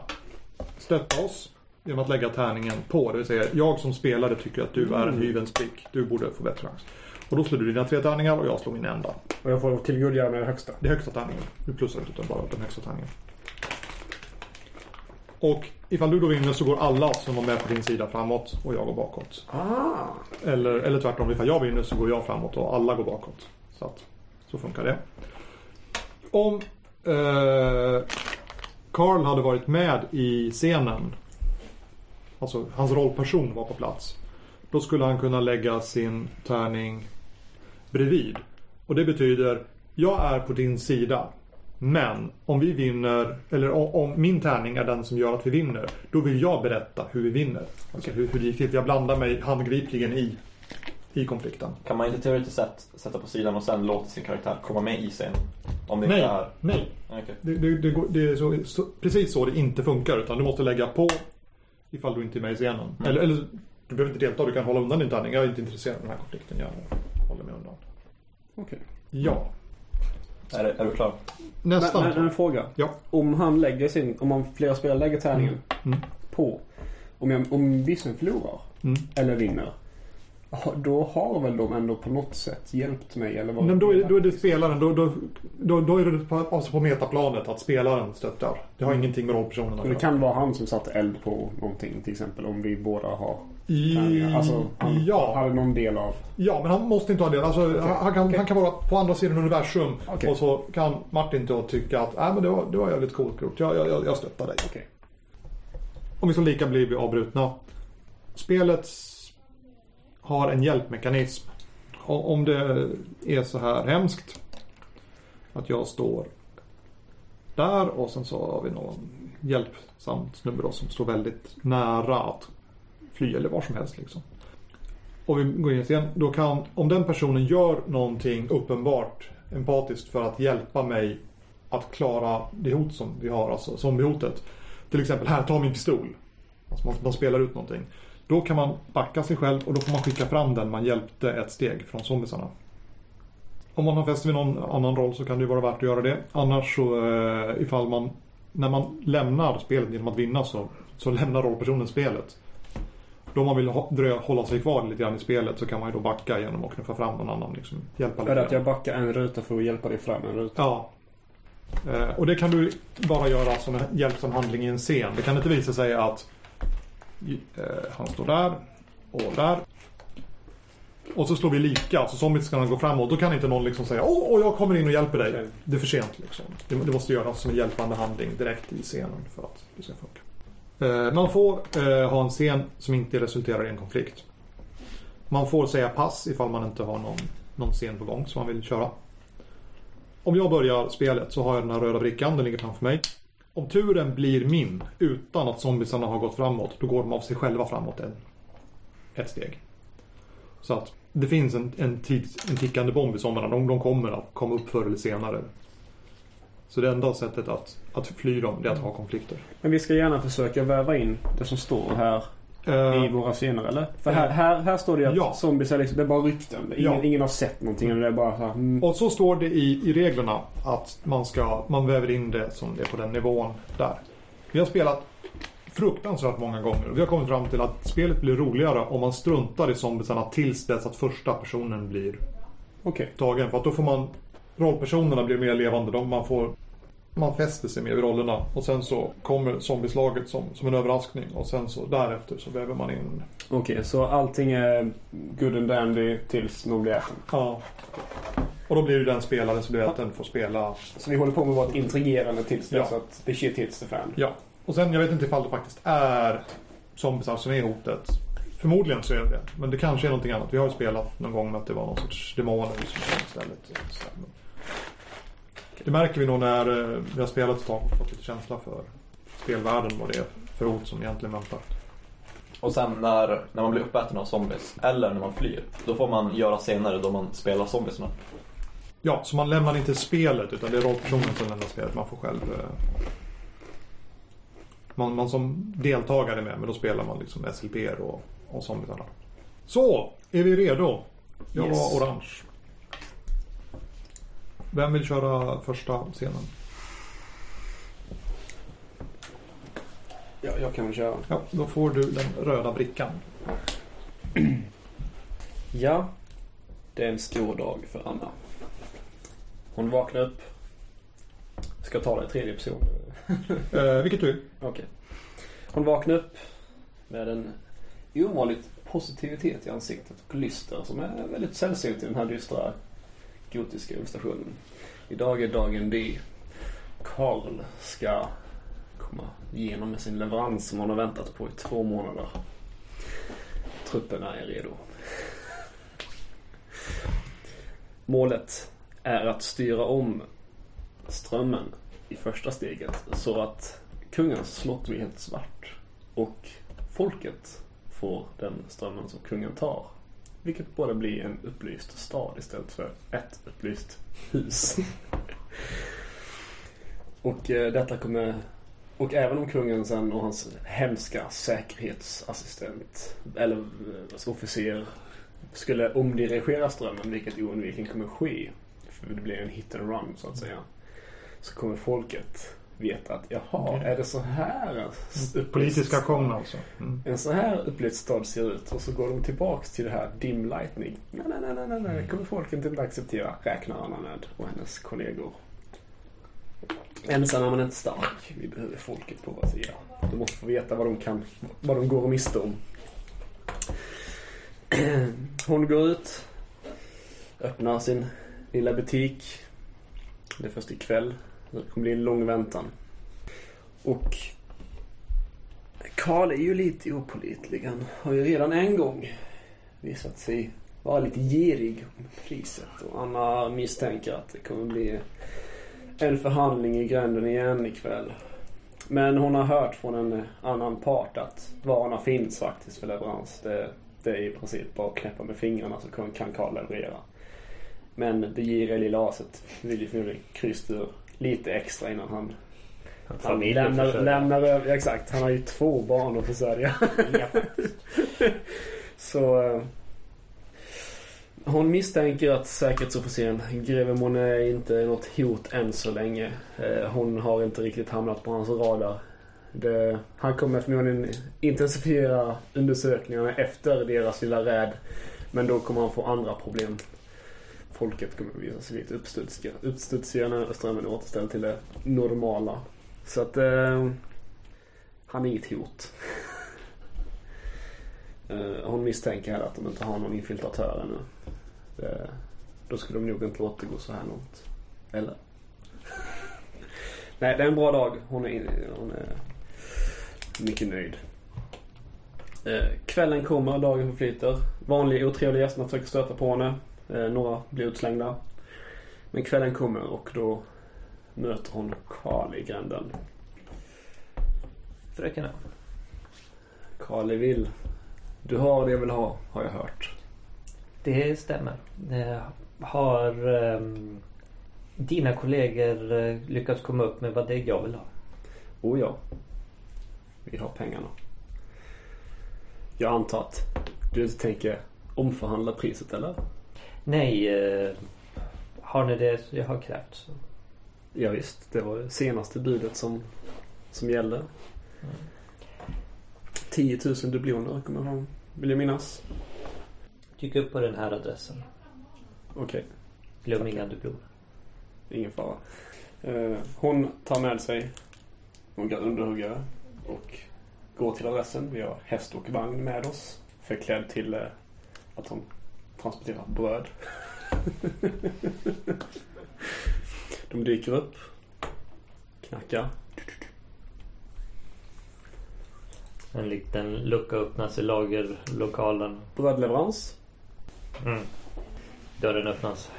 stötta oss genom att lägga tärningen på. Det vill säga, jag som spelare tycker att du är en hyvens prick. Du borde få bättre chans. Och då slår du dina tre tärningar och jag slår min enda. Och jag får tillgodogöra mig det högsta. Det är högsta tärningen. Du plussar inte utan bara den högsta tärningen. Och ifall du då vinner så går alla som var med på din sida framåt och jag går bakåt. Ah! Eller, eller tvärtom, ifall jag vinner så går jag framåt och alla går bakåt. Så att, så funkar det. Om eh, Carl hade varit med i scenen, alltså hans rollperson var på plats, då skulle han kunna lägga sin tärning bredvid. Och det betyder, jag är på din sida. Men om vi vinner, eller om, om min tärning är den som gör att vi vinner, då vill jag berätta hur vi vinner. Alltså hur, hur det gick till. Jag blandar mig handgripligen i, i konflikten. Kan man inte teoretiskt sett sätta på sidan och sen låta sin karaktär komma med i scenen? Om det Nej, inte är... nej. Okej. Det, det, det, går- det är så, så, precis så det inte funkar. Utan du måste lägga på ifall du inte är med i scenen. Eller, eller du behöver inte delta, du kan hålla undan din tärning. Jag är inte intresserad av den här konflikten. Jag håller mig undan. Okej. Ja. Är, är du klar? Nästan. Men, men en fråga. Ja. Om han lägger sin, om man flera spelare lägger tärningen Mm. på. Om, jag, om vissen förlorar Mm. eller vinner. Då har väl de ändå på något sätt hjälpt mig eller vad? Men då är, då är det spelaren, då, då, då, då är det på, alltså på metaplanet att spelaren stöttar. Det har ingenting med rollpersonen att Men det göra. kan vara han som satte eld på någonting till exempel om vi båda har I. Alltså han ja. hade någon del av... ja, men han måste inte ha det. Alltså, han, han, kan, okej. han kan vara på andra sidan universum. Okej. Och så kan Martin då tycka att äh, men det, var, det var jävligt coolt gjort. Jag, jag, jag- jag stöttar dig. Om vi så lika blir vi avbrutna. Spelet har en hjälpmekanism. Och Om det är så här hemskt att jag står där och sen så har vi någon hjälpsam snubbe då som står väldigt nära att fly eller var som helst liksom. Och vi går in i scen. Då kan, om den personen gör någonting uppenbart empatiskt för att hjälpa mig att klara det hot som vi har, alltså zombiehotet. Till exempel, här, ta min pistol. Alltså man, man spelar ut någonting. Då kan man backa sig själv och då får man skicka fram den man hjälpte ett steg från zombiesarna. Om man har fäst vid någon annan roll så kan det vara värt att göra det. Annars så eh, ifall man när man lämnar spelet genom att vinna så, så lämnar rollpersonen spelet. Då om man vill hålla sig kvar lite grann i spelet så kan man ju då backa genom att knuffa fram någon annan. Liksom, hjälpa det att jag backar en ruta för att hjälpa dig fram en ruta? Ja. Eh, och det kan du bara göra som en hjälpsam handling i en scen. Det kan inte visa sig att han står där och där. Och så slår vi lika, så zombies ska gå framåt. Då kan inte någon liksom säga åh, åh, jag kommer in och hjälper dig. Det är för sent liksom. Det, det måste göras som en hjälpande handling direkt i scenen för att det ska funka. Eh, man får eh, ha en scen som inte resulterar i en konflikt. Man får säga pass ifall man inte har någon, någon scen på gång som man vill köra. om jag börjar spelet så har jag den här röda brickan, den ligger framför mig. Om turen blir min utan att zombiesarna har gått framåt, då går de av sig själva framåt en, ett steg. Så att det finns en, en, tids, en tickande bomb i sommarna. De, de kommer att komma upp förr eller senare. Så det enda sättet att, att fly dem, det är att ha konflikter. Men vi ska gärna försöka väva in det som står här i Eh, våra scener, eller? För här, här, här står det ju att Ja. zombies är liksom, det är bara rykten. Ingen, Ja. ingen har sett någonting. Det är bara så här, mm. och så står det i, i reglerna att man, ska, man väver in det som det är på den nivån där. Vi har spelat fruktansvärt många gånger och vi har kommit fram till att spelet blir roligare om man struntar i zombiesarna tills dess att första personen blir Okej. tagen. För att då får man rollpersonerna blir mer levande. De, man får man fäster sig mer vid rollerna och sen så kommer zombieslaget som, som en överraskning och sen så därefter så väver man in. Okej, så allting är good and dandy tills någon blir äten. Ja. Och då blir det den spelaren som blir den får spela. Så vi håller på med ett intrigerande tills dess Ja. att the shit hits the fan. Ja. Och sen jag vet inte ifall det faktiskt är zombiesar som är hotet. Förmodligen så är det det. Men det kanske är någonting annat. Vi har ju spelat någon gång med att det var någon sorts demoner som kom istället. Det märker vi nog när eh, vi har spelat ett tag och fått lite känsla för spelvärlden och det är för hot som egentligen väntar. Och sen när, när man blir uppäten av zombies, eller när man flyr, då får man göra senare då man spelar zombiesarna. Ja, så man lämnar inte spelet utan det är rollpersonen som lämnar spelet. Man får själv... eh, Man, man som deltagare är med, men då spelar man liksom SLP och, och zombiesarna. Så, är vi redo? Jag Yes. var orange. Vem vill köra första scenen? Ja, jag kan väl köra. Ja, då får du den röda brickan. Ja, det är en stor dag för Anna. Hon vaknar upp. Ska jag ta det i tredje person? Eh, vilket du? Okej. Hon vaknar upp med en ovanligt positivitet i ansiktet och lyster som är väldigt sällsynt i den här dystra gotiska illustrationen. Idag är dagen D. Karl ska komma igenom med sin leverans som han har väntat på i två månader. Trupperna är redo. Målet är att styra om strömmen i första steget så att kungens slott blir helt svart och folket får den strömmen som kungen tar. Vilket både blir en upplyst stad istället för ett upplyst hus. och eh, detta kommer och även om kungen sen och hans hemska säkerhetsassistent eller eh, officer skulle omdirigera strömmen, vilket oundvikligen kommer ske. För det blir en hit and run så att säga. Så kommer folket veta att jaha, är det så här upplyst- Politisk aktion alltså. Mm. en så här upplyst stad ser ut och så går de tillbaks till det här dim lightning. Nej, nej, nej, nej, nej, det kommer folket inte acceptera, räknar Anna med och hennes kollegor. Ensam är man inte stark. Vi behöver folket på vår sida. De måste få veta vad de kan, vad de går och miste om. Hon går ut, öppnar sin lilla butik. Det är först ikväll. Det kommer bli en lång väntan. Och Karl är ju lite opålitlig. Han har ju redan en gång visat sig vara lite girig om priset. Och Anna misstänker att det kommer bli en förhandling i gränden igen ikväll. Men hon har hört från en annan part att varorna finns faktiskt för leverans. Det, det är i princip bara att knäppa med fingrarna så kan- kan Karl leverera. Men det giriga lilla aset vill ju förmodligen krysta ur lite extra innan han han lämnar, lämnar över, ja, exakt. Han har ju två barn att försörja. Så eh, hon misstänker att säkerhetsofficeren greve Monet inte är något hot än så länge. Eh, hon har inte riktigt hamnat på hans radar. Det, han kommer förmodligen intensifiera undersökningarna efter deras lilla räd. Men då kommer han få andra problem. Folket kommer visa sig lite uppstudsiga, uppstudsiga när strömmen är återställd till det normala. Så att eh, han är inget hot. Eh, hon misstänker här att de inte har någon infiltratör ännu. Det, då skulle de nog inte låta det gå så här långt. Eller? Nej, det är en bra dag. Hon är, hon är mycket nöjd. Eh, kvällen kommer, dagen förflyter. Vanliga otrevliga gästerna försöker stöta på henne. Eh, några blir utslängda. Men kvällen kommer och då möter hon Karl i gränden. Fröken Karl vill. Du har det jag vill ha, har jag hört. Det stämmer. Eh, Har ehm, dina kollegor eh, lyckats komma upp med vad det är jag vill ha? Oh ja. Vi har pengarna. Jag antar att du inte tänker omförhandla priset eller? Nej, eh, har ni det jag har krävt så. Ja, visst, det var det senaste budet som, som gällde. 10 000 dubloner kommer jag ihåg. Vill jag minnas. Dyk upp på den här adressen. Okej, Glöm inga dubloner. ingen fara. Eh, hon tar med sig några underhuggare och går till adressen. Vi har häst och vagn med oss. Förklädd till eh, att hon transporterar bröd. De dyker upp. Knackar. En liten lucka öppnas i lagerlokalen. Brödleverans. Mm. Dörren öppnas.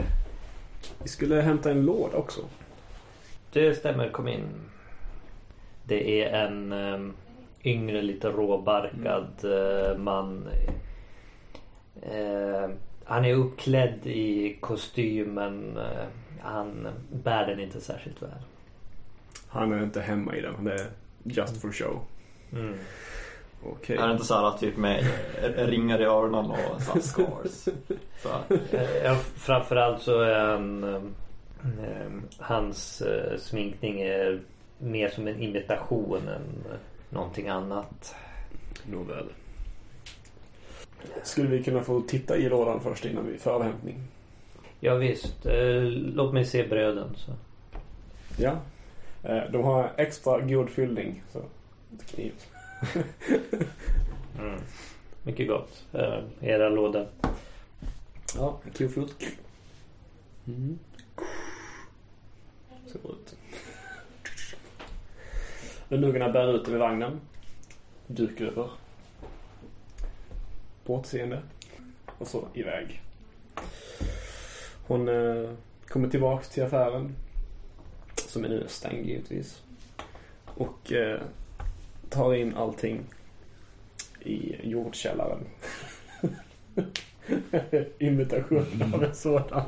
Vi skulle hämta en låda också. Det stämmer, kom in. Det är en um, yngre, lite råbarkad eh, man. Eh, han är uppklädd i kostymen. Uh, han bär den inte särskilt väl. Han är inte hemma i den. Det är just for show. Mm. Okej. Är det inte så här typ med ringar i öronen och så scars? Så. Eh, ja, framförallt så är han, um, hans sminkning är mer som en imitation än någonting annat. Nåväl. Skulle vi kunna få titta i lådan först innan vi för avhämtning? Ja, visst, uh, låt mig se bröden. Så. Ja. Eh, De har extra god fyllning. Så kniv. Mm. Mycket gott. Uh, era lådor. Ja, kofot. Mm. Bra ut. Underhuggarna bär ut den i vagnen. Duk över. På återseende. Och så iväg. Hon eh, kommer tillbaks till affären. Som är nu stängd givetvis. Och eh, tar in allting i jordkällaren. Imitation av en sådan.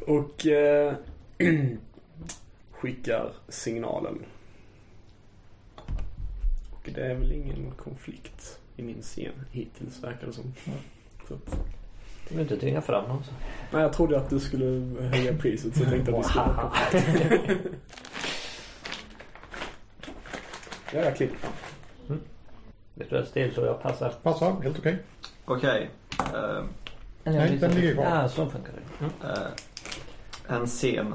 Och eh, skickar signalen. Och det är väl ingen konflikt i min scen hittills verkar det som. Så Du vill inte tvinga fram någon. Så. nej, jag trodde att du skulle höja priset så jag tänkte att vi skulle ha. Ja, jag klipper fram. Det står still så jag passar. Passar, helt okej. Okej. eh, Nej, den ligger kvar. Ja, så funkar det. Mm. eh, en scen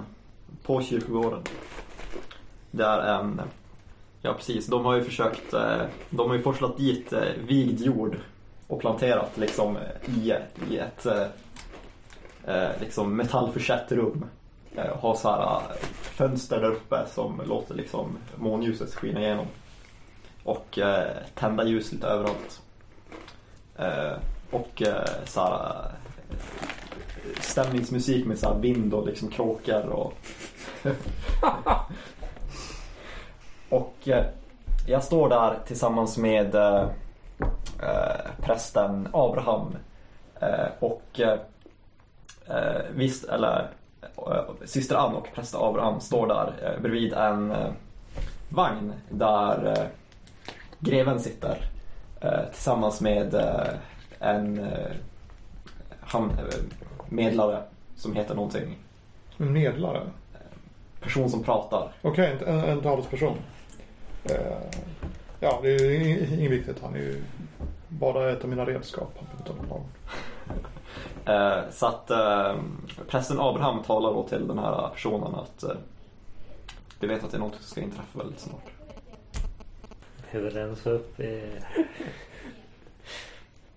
på kyrkogården. Det är en... Ja precis, de har ju försökt... Eh, de har ju forslat dit eh, vigd jord och planterat liksom eh, i, i ett liksom metallförsett rum. Eh, har så här fönster där uppe som låter liksom månljuset skina igenom. Och tända ljus lite överallt. Och så här, stämningsmusik med så här vind och liksom kråkor och... och eh, jag står där tillsammans med eh, eh, prästen Abraham och visst, eller syster Ann och präst Abraham står där eh, bredvid en vagn där greven sitter tillsammans med en medlare som heter någonting. En medlare. Person som pratar. Okej, en, en talesperson. Eh, ja, det är ju ing- inget viktigt. Han är ju bara ett av mina redskap. Eh, så att eh, prästen Abraham talar då till den här personen att eh, du vet att det är något som ska inträffa väldigt snart. Hur rensa upp i...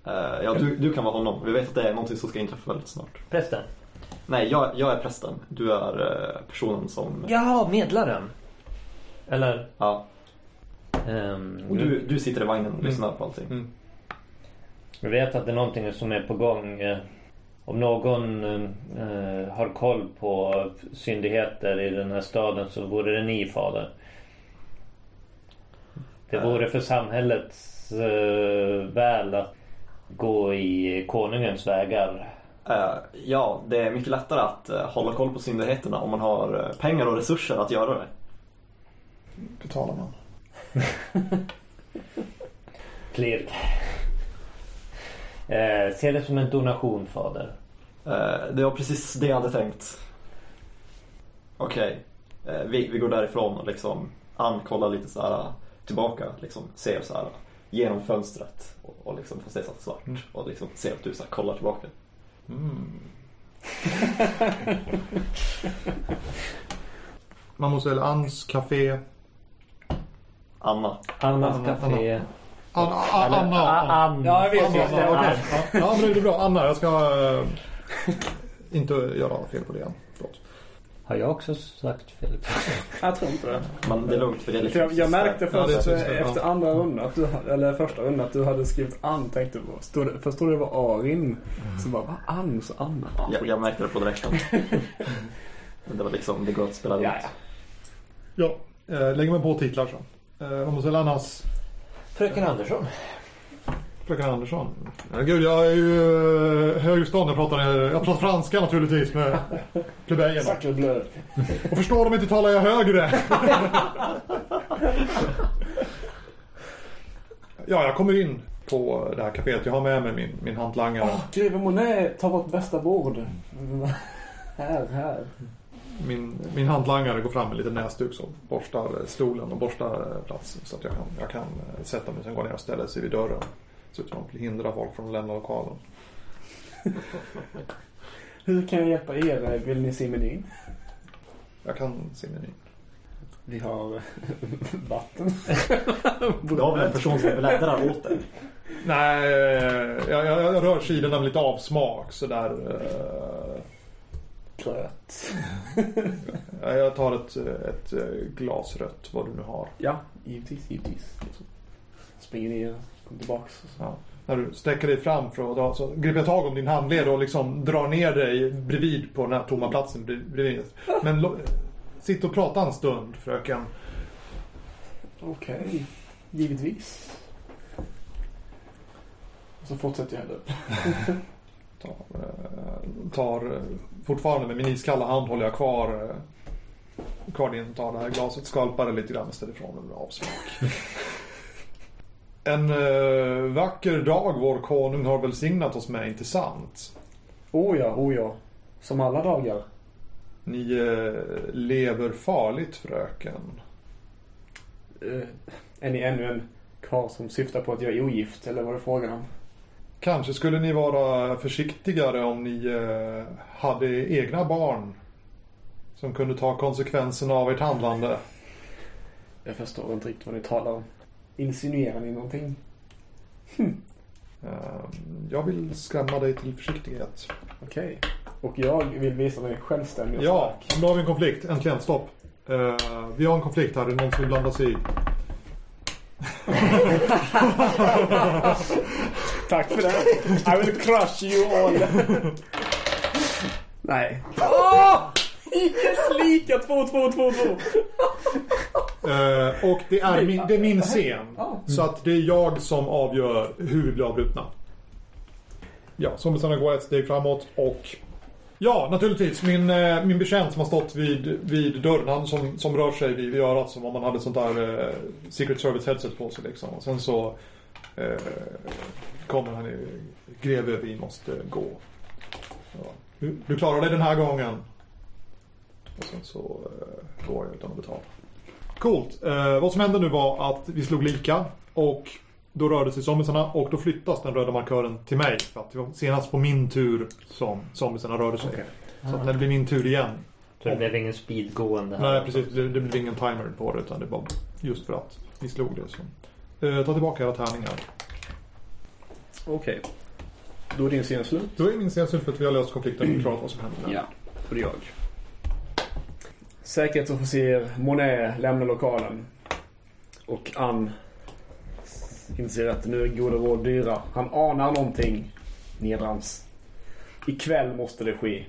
Eh, ja, du, du kan vara honom. Vi vet att det är något som ska inträffa väldigt snart. Prästen? Nej, jag, jag är prästen. Du är eh, personen som... Jaha, medlaren. Eller... Ja. Ehm, Och du, du sitter i vagnen och Mm. lyssnar på allting. Mm. Vi vet att det är någonting som är på gång. eh, Om någon eh, har koll på syndigheter i den här staden så vore det ni fader. Det vore för samhällets eh, väl att gå i konungens vägar. Eh, ja, det är mycket lättare att eh, hålla koll på syndigheterna om man har eh, pengar och resurser att göra det. Betalar man. Klirk. Eh, se det som en donation fader. Eh, det var precis det jag hade tänkt. Okej, eh, vi, vi går därifrån och liksom Ann kollar lite så här tillbaka, liksom ser så här genom fönstret och, och liksom det är så svart Mm. och liksom ser att du så här kollar tillbaka. Mm. Man måste väl Anns café. Anna. Annas Anna, café. Anna, Anna, Anna, Anna. Ann. Ja, jag vet Anna, det. Anna, okej. Ja, ja, men det är bra. Anna, jag ska eh, inte göra fel på det igen. Förlåt. Har jag också sagt fel? Jag tror inte det. Men det är lugnt för det är För liksom jag, jag märkte Ja, det först ja. efter andra rundan, att du, hade- eller första rundan, att du hade skrivit Ann. Tänkte stod det, först det var Arin. Så bara, va? Ann? Så Anna? Ja, jag, jag märkte det på direkten. Men det var liksom, det går att spela ja. runt. Ja, eh, lägger man på titlar så. Eh, man måste väl Annas Fröken Andersson. Fröken Andersson. Gud, jag är ju eh, högstånd. Jag pratar, jag pratar franska naturligtvis med plebejerna. Och förstår de inte talar jag högre. ja, jag kommer in på det här kaféet. Jag har med mig min, min hantlangare. Åh, greve Monet tar vårt bästa bord. här, här. Min, min hantlangare går fram med lite näsduk och borstar stolen och borstar platsen så att jag kan, jag kan eh, sätta mig. Sen går ner och ställer sig vid dörren. Så att man vill hindra folk från att lämna lokalen. Hur kan jag hjälpa er? Vill ni se menyn? Jag kan se menyn. Vi har vatten. Du har väl en person som bläddrar åt dig? Nej, eh, jag, jag, jag rör sidorna med lite avsmak sådär. eh, Gröt. Ja, Jag tar ett, ett eh, glas rött, vad du nu har. Ja, givetvis, givetvis. Springer ner, kommer tillbaks. Ja. När du sträcker dig fram för att så griper jag tag om din handled och liksom drar ner dig bredvid på den här tomma platsen bred- bredvid. Men sitt och prata en stund, fröken. Okej, givetvis. Och så fortsätter jag upp. Tar, eh, tar eh, fortfarande med min iskalla hand håller jag kvar eh, kvar din, tar det här glaset, skvalpar det lite grann och ställer ifrån med avsmak. En eh, vacker dag vår konung har välsignat oss med, inte sant? Oh ja, oh ja. Som alla dagar. Ni eh, lever farligt fröken. Eh, är ni ännu en karl som syftar på att jag är ogift, eller vad är frågan om? Kanske skulle ni vara försiktigare om ni eh, hade egna barn som kunde ta konsekvenserna av ert handlande. Jag förstår inte riktigt vad ni talar om. Insinuerar ni någonting? Eh, jag vill skrämma dig till försiktighet. Okej. Och jag vill visa mig självständig och Ja, stark. då har vi en konflikt. Äntligen, stopp. Eh, vi har en konflikt här. Det är någon som vill blanda sig i. Tack för det. I will crush you all. Nej. Åh! Yes, lika 2, 2, 2, 2. Eh, och det är, min, det är min scen. Så att det är jag som avgör hur vi blir avbrutna. Ja, zombisarna går ett steg framåt och Ja, naturligtvis. Min, eh, min betjänt som har stått vid, vid dörren, han som, som rör sig vid, vid örat som om man hade sånt där eh, Secret Service headset på sig liksom. Och sen så eh, kommer han i, Greve, vi måste gå. Ja. Du, du klarar dig den här gången. Och sen så eh, går jag utan att betala. Coolt. Eh, vad som hände nu var att vi slog lika och då rörde sig zombisarna och då flyttas den röda markören till mig. För att det var senast på min tur som zombisarna rörde sig. Okej. Så att när det blir min tur igen. Så det blev ingen speedgående här. Nej precis, det, det blir ingen timer på det utan det var just för att vi slog det. Så. Eh, ta tillbaka era tärningar. Okej. Då är din scen slut. Då är min scen slut för att vi har löst konflikten och klarat vad som hände. Ja, och det är jag. Säkerhetsofficer Monet lämnar lokalen. Och Ann inser att nu är goda råd dyra. Han anar någonting nedrans. ikväll måste det ske.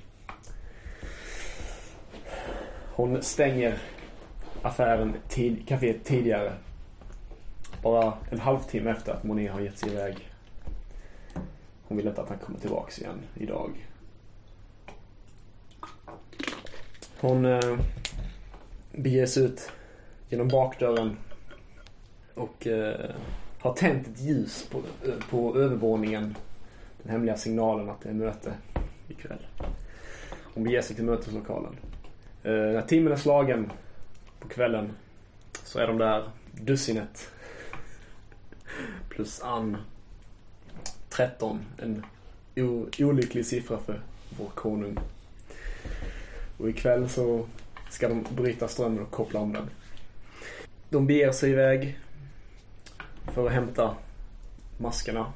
Hon stänger affären, tid, kaféet tidigare. Bara en halvtimme efter att Monet har gett sig iväg. Hon vill inte att han kommer tillbaks igen idag. Hon eh, beger sig ut genom bakdörren och eh, har tänt ett ljus på, eh, på övervåningen. Den hemliga signalen att det är möte ikväll. Hon beger sig till möteslokalen. Eh, när timmen är slagen på kvällen så är de där dussinet. Plus Ann. 13. En olycklig siffra för vår konung. Och ikväll så ska de bryta strömmen och koppla om den. De beger sig iväg för att hämta maskerna.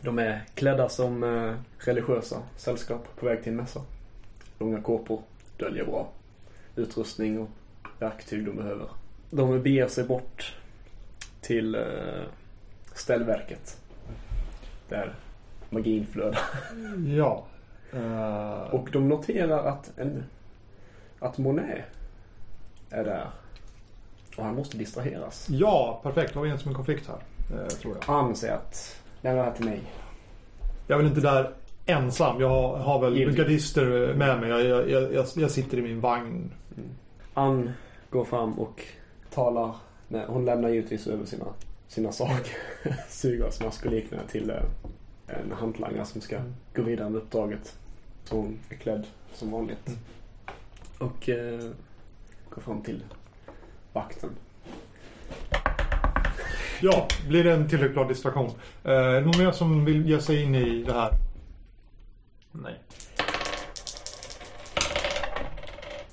De är klädda som eh, religiösa sällskap på väg till en mässa. Långa kåpor, döljer bra utrustning och verktyg de behöver. De beger sig bort till eh, ställverket. Där magin flödar. Ja. Eh, Och de noterar att en att Monet är där. Och han måste distraheras. Ja, perfekt. Då har vi en som en konflikt här. eh, tror jag. Han säger att lämna det här till mig. Jag är väl inte där ensam. Jag har, har väl brigadister med mig. Jag, jag, jag, jag sitter i min vagn. Ann går fram och talar. Nej, hon lämnar givetvis över sina, sina saker. Syrgasmask och liknande till eh, en hantlangare som ska gå vidare med uppdraget. Så hon är klädd som vanligt. Mm. Och eh, går fram till vakten. Ja, blir det en tillräckligt bra distraktion. Eh, är det någon mer som vill ge sig in i det här? Nej.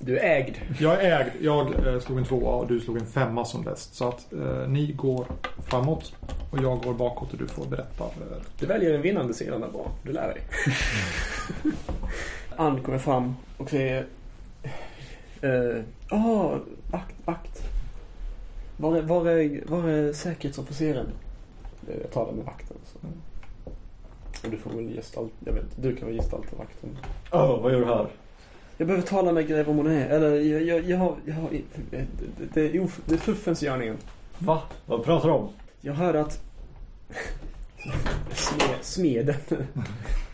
Du är ägd. Jag är ägd. Jag eh, slog en tvåa och du slog en femma som bäst. Så att eh, ni går framåt och jag går bakåt och du får berätta. Eh, Du väljer den vinnande sidan där bra. Du lär dig. Ann kommer fram och säger... Ja, ah, vakt, vakt. Var är, var är, var är säkerhetsofficeren? Eh, Jag talar med vakten. Så. Och du får väl gestalta, jag vet inte, du kan väl gestalta vakten. Åh, vad gör du här? Jag behöver tala med greve Monet. Eller jag, jag, jag har, jag har det, det, det, är of- det är fuffens görningen. Va? Vad pratar du om? Jag hörde att sme- smeden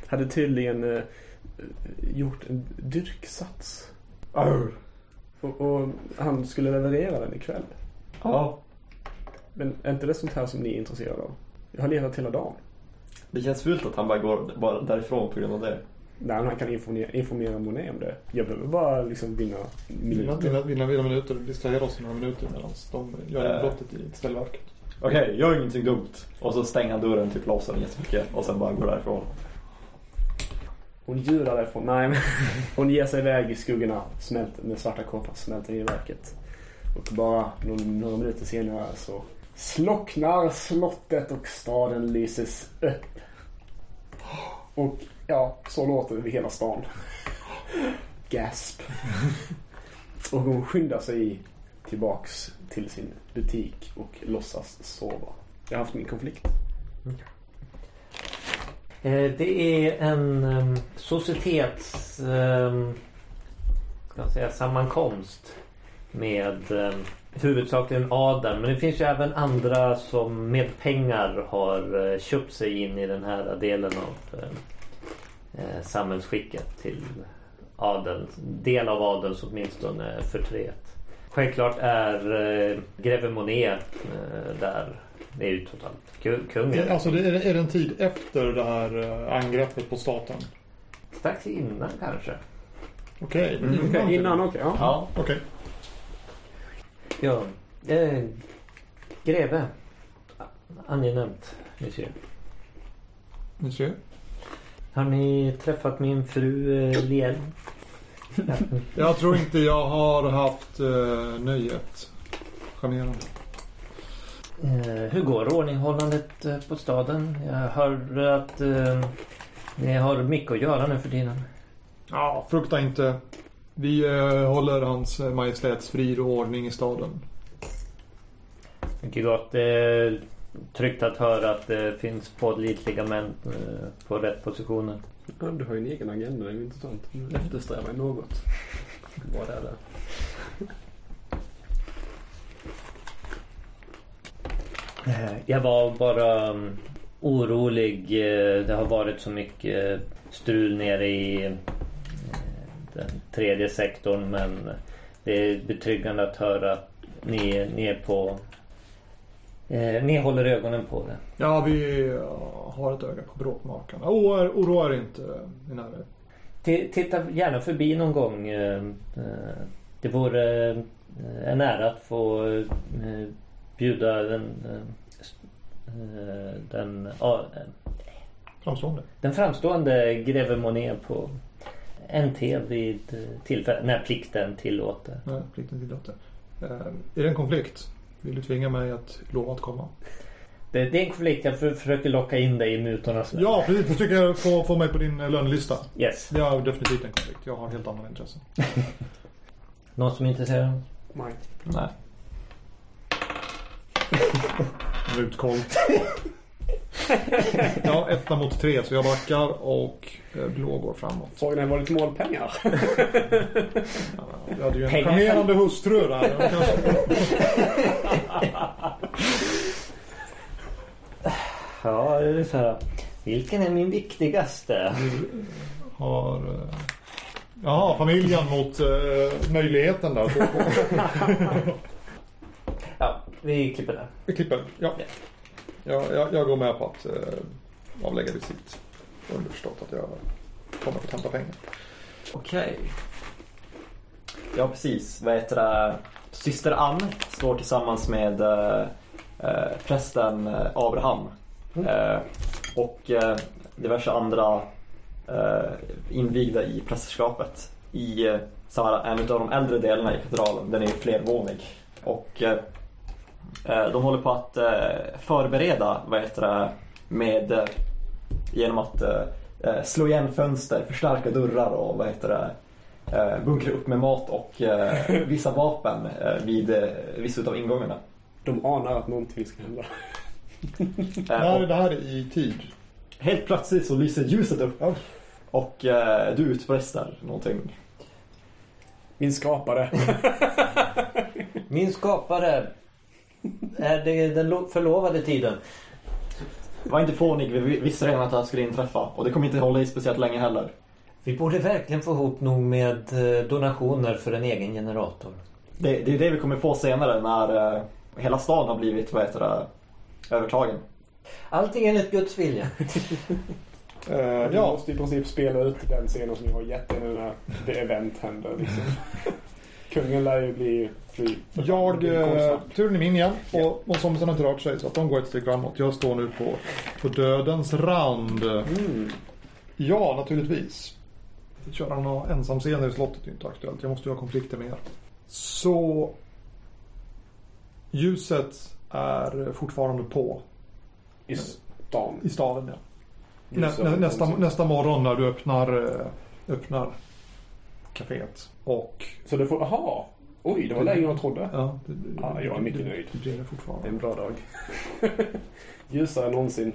hade tydligen eh, gjort en dyrksats. Arr. Och, och han skulle leverera den ikväll. Ja. Men är inte det sånt här som ni är intresserade av? Jag har letat hela dagen. Det känns fult att han bara går bara därifrån på grund av det. Nej, men han kan informera, informera Monet om det. Jag behöver bara liksom vinna minuter. vinna, vinna, vinna minuter distrahera oss i några minuter medan de gör Eh. brottet i ställverket. Okej, gör ingenting dumt. Och så stänger han dörren, typ låser den jättemycket och sen bara går därifrån. Hon djurar därifrån. Nej, men hon ger sig iväg i skuggorna smält, med svarta kåpan, smälter i verket. Och bara några, några minuter senare så slocknar slottet och staden lyses upp. Och ja, så låter det över hela stan. Gasp. Och hon skyndar sig tillbaks till sin butik och låtsas sova. Jag har haft min konflikt. Eh, det är en um, societets um, ska säga, sammankomst med um, huvudsakligen Adam. Men det finns ju även andra som med pengar har eh, köpt sig in i den här delen av eh, samhällsskicket till adeln. Del av adelns åtminstone förtret. Självklart är eh, greve Monet eh, där. Det är ju totalt ku- kungen. Det, alltså det är, är det en tid efter det här eh, angreppet på staten? Strax innan kanske. Okej. Mm, innan Okej, till- innan, okej. ja. Ja. Okej. Ja. Eh, greve. Angenämt, monsieur. Monsieur. Har ni träffat min fru eh, Liel? Jag tror inte jag har haft eh, nöjet. Charmerande. Eh, hur går ordninghållandet eh, på staden? Jag hörde att eh, ni har mycket att göra nu för tiden. Ja, frukta inte. Vi eh, håller hans eh, majestäts frid och ordning i staden. Mycket gott. Är tryggt att höra att det finns pålitliga män eh, på rätt positioner. Ja, du har ju en egen agenda, det är ju intressant. Du eftersträvar något. Vad är det? Eh, Jag var bara mm, orolig. eh, Det har varit så mycket strul nere i den tredje sektorn men det är betryggande att höra att ni, ni är på... eh, Ni håller ögonen på det. Ja, vi har ett öga på bråkmakarna. Oroa er- oroa er inte, mina herrar. Ti- Titta gärna förbi någon gång. eh, eh, Det vore eh, en ära att få bjuda den, den, Framstående. den framstående greve Monet på NT vid eh, tillfälle när plikten tillåter. Nej, plikten tillåter. Är det en konflikt? Vill du tvinga mig att lova att komma? Det, det är en konflikt. Jag för, försöker locka in dig i mutornas värld. Ja, precis. Jag får, får mig på din eh, lönelista. Yes. Det är definitivt en konflikt. Jag har helt andra intressen. Någon som är intresserad? Nej. Nej. Mutkoll. ja, etta mot tre. Så jag backar och eh, blå går framåt. Frågan är, var det lite målpengar? Ja, jag hade ju en Pengar. charmerande hustru där. Ja, det är så här. Vilken är min viktigaste? har... eh, Jaha, familjen mot eh, möjligheten där. Ja, vi klipper där. Vi klipper. Ja. Ja. Jag, jag, jag går med på att eh, avlägga visit. Underförstått att jag kommer att hämta pengar. Okej. Ja, precis. Vad heter det? Syster Ann står tillsammans med eh, eh, prästen eh, Abraham eh, och eh, diverse andra eh, invigda i prästerskapet i eh, en av de äldre delarna i katedralen. Den är flervånig. Och eh, de håller på att eh, förbereda, vad heter det, med eh, genom att eh, eh, slå igen fönster, förstärka dörrar och vad heter det, eh, bunkra upp med mat och eh, vissa vapen eh, vid eh, vissa utav ingångarna. De anar att någonting ska hända. Eh, När är det här i tid? helt plötsligt så lyser ljuset upp och eh, du utbrister någonting. Min skapare. Min skapare. Är det den lo- förlovade tiden? Var inte fånig, vi visste redan att det här skulle inträffa och det kommer inte hålla i speciellt länge heller. Vi borde verkligen få ihop nog med eh, donationer för en egen generator. Det, det är det vi kommer få senare när eh, hela stan har blivit, vad heter det, övertagen. Allting enligt Guds vilja. Eh, Du ja, måste i princip spela ut den scenen som ni har gett er nu när the event händer. Liksom. Kungen lär ju bli fly. jag... Eh, turen är min igen. Och, och zombisen har inte rört sig så att de går ett steg framåt. Jag står nu på, på dödens rand. Mm. Ja, naturligtvis. Att köra några ensamscener i slottet är inte aktuellt. Jag måste ju ha konflikter med er. Så... Ljuset är fortfarande på I stan. i staden. Ja. Nä, nä, nästa, nästa morgon när du öppnar, eh, öppnar kaféet. Och... Så det får... Aha! Oj, det var längre än jag trodde. Ja, det, det, Ja, jag är mycket nöjd. Det brinner Det är fortfarande. en bra dag. Ljusare än någonsin.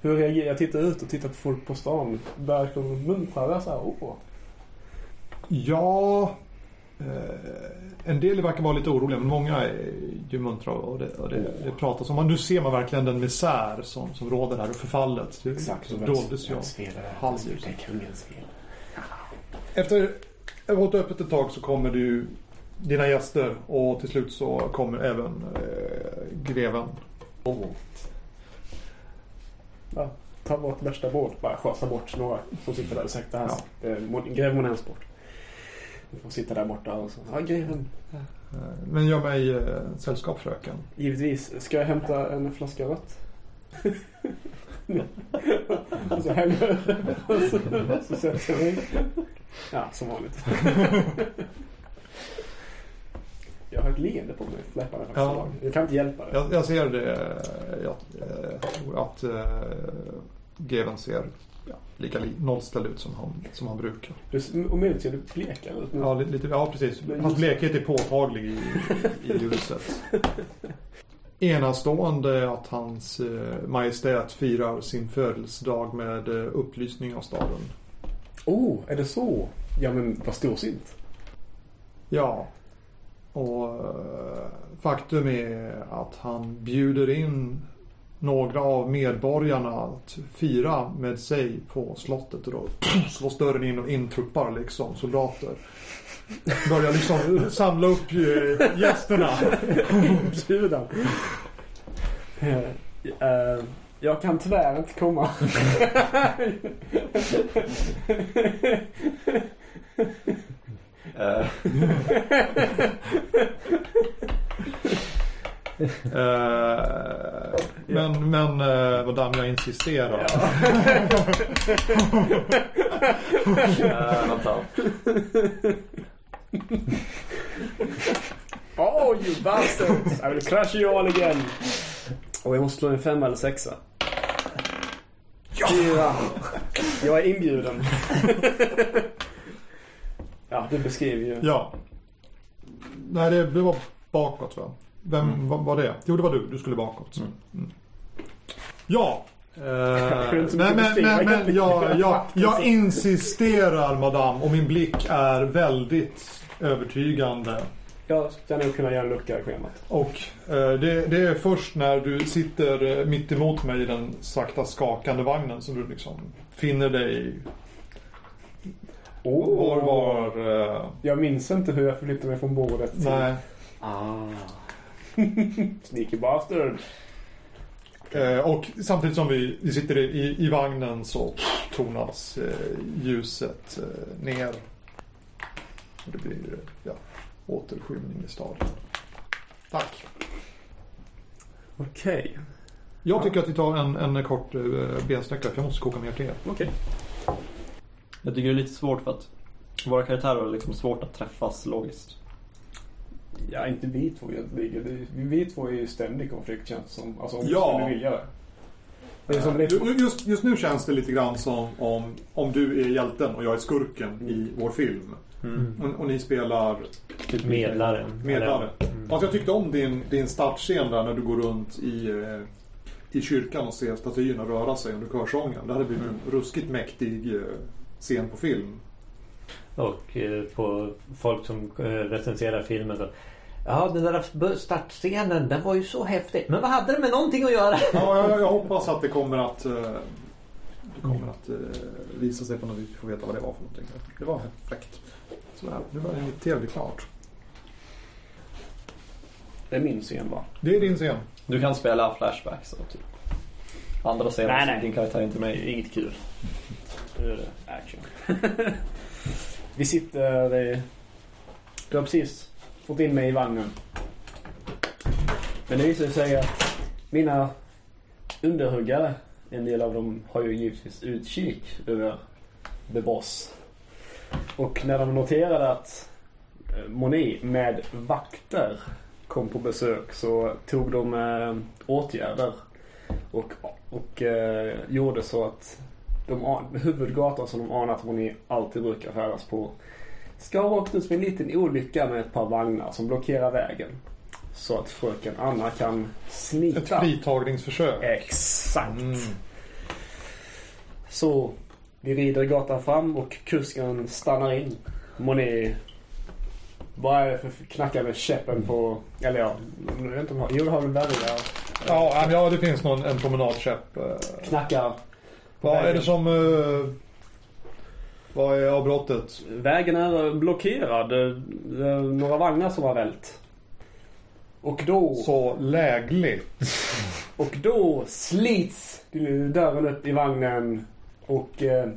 Hur reagerar jag? tittar ut och tittar på folk på stan. Verkar de muntra? Så här, åh. Ja... Eh, en del verkar vara lite oroliga men många är ju muntra och det, och det, det pratas om. Nu ser man verkligen den misär som, som råder här och förfallet. Det Exakt. det doldes ju av är halvljuset. Det är kungens fel. Efter att ha hållit öppet ett tag så kommer ju dina gäster och till slut så kommer även eh, greven. Ja, ta bort värsta bord. Bara skjutsa bort några som sitter där. Säkert det här. Ja. Grev Monens bort. Du får sitta där borta och så. Ja, greven. Eh, Men gör mig eh, sällskap fröken. Givetvis. Ska jag hämta en flaska rött? och så hänger och så, så sätter jag mig. Ja, som vanligt. jag har ett leende på mig. Fläppar faktiskt Ja. Jag kan inte hjälpa det. Jag, jag ser det. Jag, jag tror att eh, greven ser ja, lika li- nollställd ut som han, som han brukar. Om möjligt ser du blekare ut nu. Ja, li- lite, ja precis. Hans blekhet är påtaglig i, i ljuset. enastående att hans eh, majestät firar sin födelsedag med eh, upplysning av staden. Oh, är det så? Ja men vad storsint. Ja. Och eh, faktum är att han bjuder in några av medborgarna att fira med sig på slottet. Och då slås dörren in och intruppar liksom soldater. Börjar liksom samla upp eh, gästerna. Inbjudan. Eh, jag kan tyvärr inte komma. Eh, Eh, men men eh, madame, jag insisterar. eh, vänta. Oh you bastards! I will crush you all again. Och jag måste slå en femma eller sexa. Fyra. Jag är inbjuden. ja, du beskriver ju. Ja. Nej, det, det var bakåt va? Vem vad var det? Jo, det var du. Du skulle bakåt. Mm. Ja. Eh, nej, men, beskriva. men jag, jag, jag insisterar madame och min blick är väldigt övertygande. Jag ska nog kunna göra en lucka i schemat. Och eh, det, det är först när du sitter eh, mitt emot mig i den sakta skakande vagnen som du liksom finner dig var var... Eh, Jag minns inte hur jag förflyttade mig från bordet till... nej. Ah. Sneaky bastard. Eh, och samtidigt som vi, vi sitter i, i vagnen så tonas eh, ljuset eh, ner. Det blir ja, återskymning i staden. Tack. Okej. Jag tycker att vi tar en, en kort eh, bensträckare för jag måste koka mer te. Okej. Jag tycker det är lite svårt för att våra karaktärer har liksom svårt att träffas logiskt. Ja, inte vi två egentligen. Vi två är ju ständig konflikt känns som. Alltså om Ja. vi skulle vilja det. Just, just nu känns det lite grann som om, om du är hjälten och jag är skurken i vår film. Och, och ni spelar Typ medlaren. medlare. Mm. Alltså jag tyckte om din, din startscen där när du går runt i, eh, i kyrkan och ser statyerna röra sig under körsången. Det hade blivit en ruskigt mäktig eh, scen på film. Och eh, på folk som eh, recenserar filmen så Ja, den där startscenen, den var ju så häftig. Men vad hade det med någonting att göra? Ja, jag, jag hoppas att det kommer att eh, det kommer att eh, visa sig på något vis. Vi får veta vad det var för någonting. Det var fräckt. Sådär, nu var mitt tv klart. Det är min scen va? Det är din scen. Du kan spela flashbacks och typ andra scener Nej, som nej. din karaktär inte är med i. Inget kul. Nu är det action. Vi sitter... eh, Du har precis fått in mig i vagnen. Men det visar sig att mina underhuggare, en del av dem har ju givetvis utkik över The Boss. Och när de noterade att eh, Moni Monet med vakter kom på besök så tog de eh, åtgärder och, och eh, gjorde så att de, huvudgatan som de anar att Monet alltid brukar färdas på ska ha åkt ut med en liten olycka med ett par vagnar som blockerar vägen. Så att fröken Anna kan Ett smita. fritagningsförsök. Exakt. Mm. Så vi rider gatan fram och kusken stannar in. Monet vad är det för knackar med käppen på... Eller ja, jag vet inte om har... Jo, det har väl värre. Ja, ja, det finns någon, en promenadkäpp. eh. Knackar. Vad är det som... eh, vad är avbrottet? Vägen är blockerad. Det är några vagnar som har vält. Och då... Så lägligt. Och då slits dörren upp i vagnen och eh,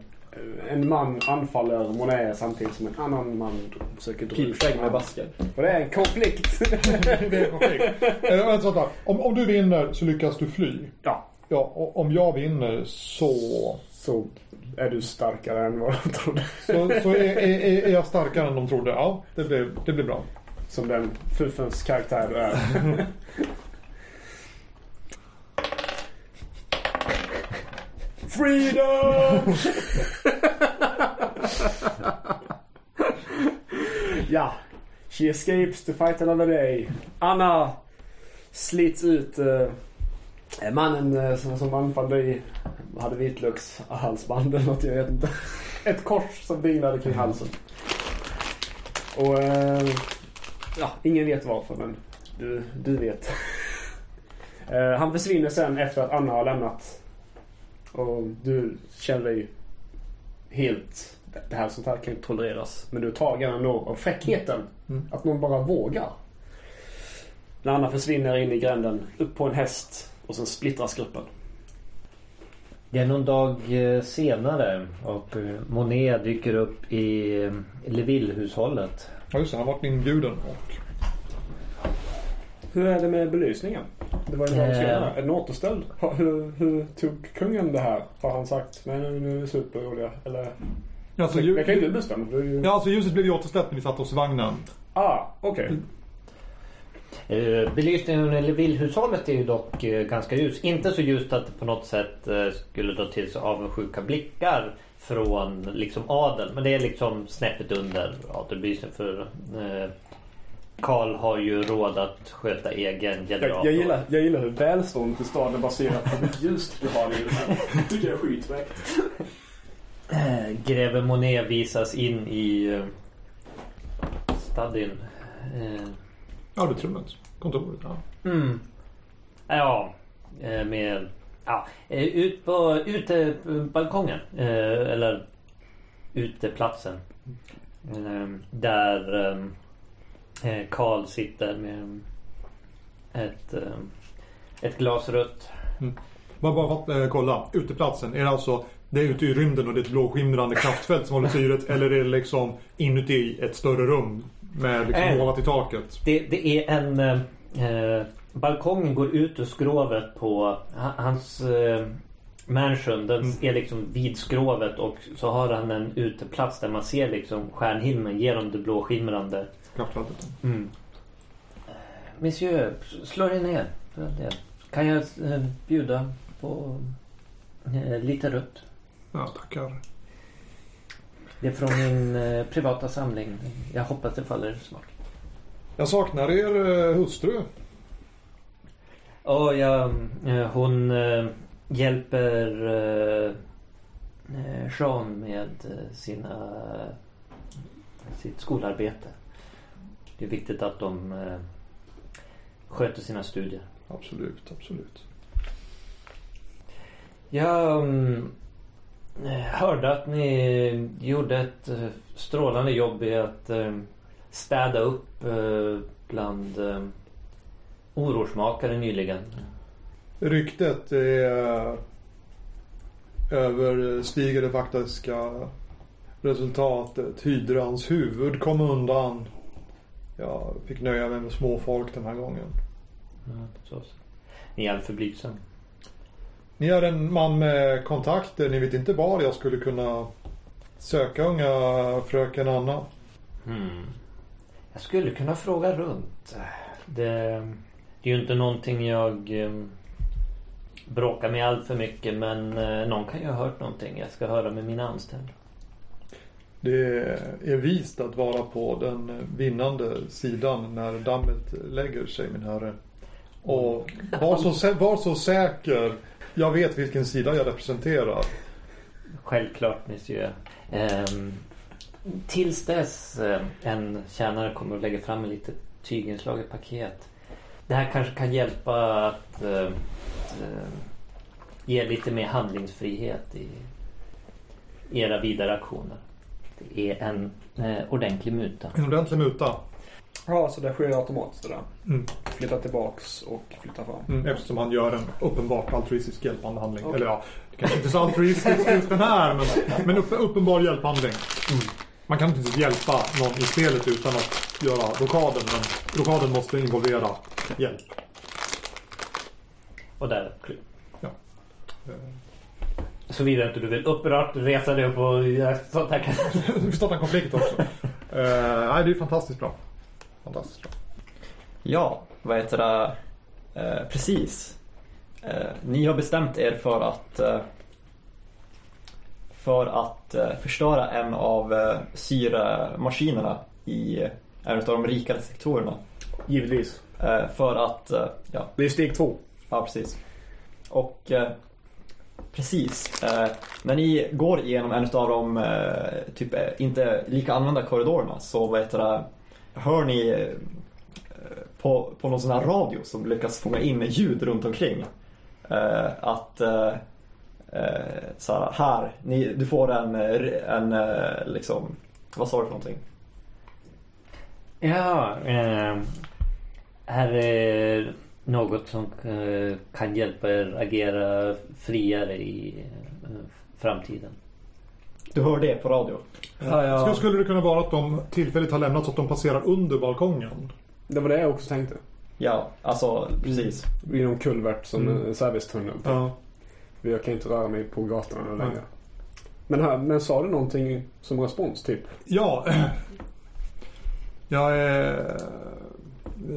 en man anfaller Monet samtidigt som en annan man försöker dra ut Pipskägg med basker. Och det är en konflikt. det är en konflikt. Eh, vänta, vänta. Om, om du vinner så lyckas du fly. ja, Ja, och om jag vinner så... så är du starkare än vad de trodde. Så, så är, är, är jag starkare än de trodde. Ja, det blev, det blev bra. Som den fuffens karaktär du är. Freedom! ja. She escapes to fight another day. Anna slits ut. Eh, mannen eh, som, som anfall dig hade vitlökshalsband eller något, jag vet inte. Ett kors som dinglade kring halsen. Och eh, ja, ingen vet varför men du, du vet. Eh, han försvinner sen efter att Anna har lämnat. Och du känner dig helt... Det här sånt här kan inte tolereras. Men du är tagen ändå av fräckheten. Mm. Att någon bara vågar. När Anna försvinner in i gränden, upp på en häst och sen splittras gruppen. Det är någon dag eh, senare och eh, Monet dyker upp i eh, Leville-hushållet. Ja just det, han har varit inbjuden och Hur är det med belysningen? Det var ju en Eh. senare. Är den återställd? Hur, hur tog kungen det här? Har han sagt men nu, är det superroliga? Eller? Alltså, det, ju, det kan ju du bestämma. för ju... ja, alltså ljuset blev ju återställt när vi satte oss i vagnen. Ah, okej. Eh, Belysningen i Leville-hushållet är ju dock eh, ganska ljus. Inte så ljust att det på något sätt skulle dra till sig avundsjuka blickar från liksom adeln. Men det är liksom snäppet under adelbelysningen för eh, Karl har ju råd att sköta egen generator. Jag, jag, gillar, jag gillar hur välståndet i staden är baserat på hur ljust du har i huset. tycker jag är skitfräckt. Eh, Greve Monet visas in i eh, stadin. Eh, Arbetsrummet, kontoret. Ja. Mm. Ja, eh, med... Ja, eh, ut på utebalkongen. eh, Eller uteplatsen. Eh, Där eh, Karl sitter med ett, eh, ett glas rött. Bara, bara för att eh, kolla, uteplatsen. Är det alltså det är ute i rymden och det är ett blåskimrande kraftfält som håller syret? Eller är det liksom inuti ett större rum med liksom Eh. målat i taket? Det, det är en... Eh, balkongen går ut ur skrovet på ha- hans eh, mansion. Den Mm. är liksom vid skrovet och så har han en uteplats där man ser liksom stjärnhimlen genom det blåskimrande. Kraftfältet. Mm. Monsieur, slå dig ner. Kan jag eh, bjuda på eh, lite rött? Ja, tackar. Det är från min eh, privata samling. Jag hoppas det faller smart. Jag saknar er hustru. Och jag, eh, hon eh, hjälper eh, Jean med eh, sina, sitt skolarbete. Det är viktigt att de eh, sköter sina studier. Absolut, absolut. Jag mm, hörde att ni gjorde ett strålande jobb i att städa upp bland ororsmakare nyligen. Ryktet är överstiger det faktiska resultatet. Hydrans huvud kom undan. Jag fick nöja mig med småfolk den här gången. Ja, så. Ni är alltför blygsam. Ni är en man med kontakter. Ni vet inte var jag skulle kunna söka unga fröken Anna. Hmm. Jag skulle kunna fråga runt. Det, det är ju inte någonting jag eh, bråkar med allt för mycket men eh, någon kan ju ha hört någonting. Jag ska höra med mina anställda. Det är vist att vara på den vinnande sidan när dammet lägger sig min herre. Och var så, var så säker. Jag vet vilken sida jag representerar. Självklart monsieur. Ehm, tills dess eh, en tjänare kommer att lägga fram en litet tyginslaget paket. Det här kanske kan hjälpa att eh, eh, ge lite mer handlingsfrihet i era vidare aktioner. Det är en eh, ordentlig muta. En ordentlig muta. Ja, så det sker automatiskt det där. Mm. Flytta tillbaks och flytta fram. Mm, eftersom han gör en uppenbart altruistisk hjälpande handling. Okej. Eller ja, det kanske inte är så altruistiskt just den här men, men upp, uppenbar hjälphandling. Man kan inte hjälpa någon i spelet utan att göra rockaden men rockaden måste involvera hjälp. Och där Eh, Såvida inte du vill upprört resa dig upp och göra sånt här. Vi startar en konflikt också. Eh, nej, det är fantastiskt bra. Fantastiskt bra. Ja, vad heter det? Eh, precis. Eh, ni har bestämt er för att eh, för att förstöra en av eh, syremaskinerna i en av de rikare sektorerna. Givetvis. Eh, för att, eh, ja, Det är steg två. Ja, precis. Och eh, precis, när ni går igenom en av de typ inte lika använda korridorerna så vad heter det, hör ni på, på någon sån här radio som lyckas fånga in ljud runt omkring att så här, här ni, du får en, en liksom, vad sa du för någonting? Ja, eh, här är något som eh, kan hjälpa er agera friare i eh, framtiden. Du hör det på radio? Ja, Skulle, ja. skulle det kunna vara att de tillfälligt har lämnat så att de passerar under balkongen? Det var det jag också tänkte. Ja, alltså precis. I någon kulvert som Mm. en servicetunnel. Ja. Jag kan inte röra mig på gatorna längre. Men, här, men sa du någonting som respons typ? Ja. Jag är...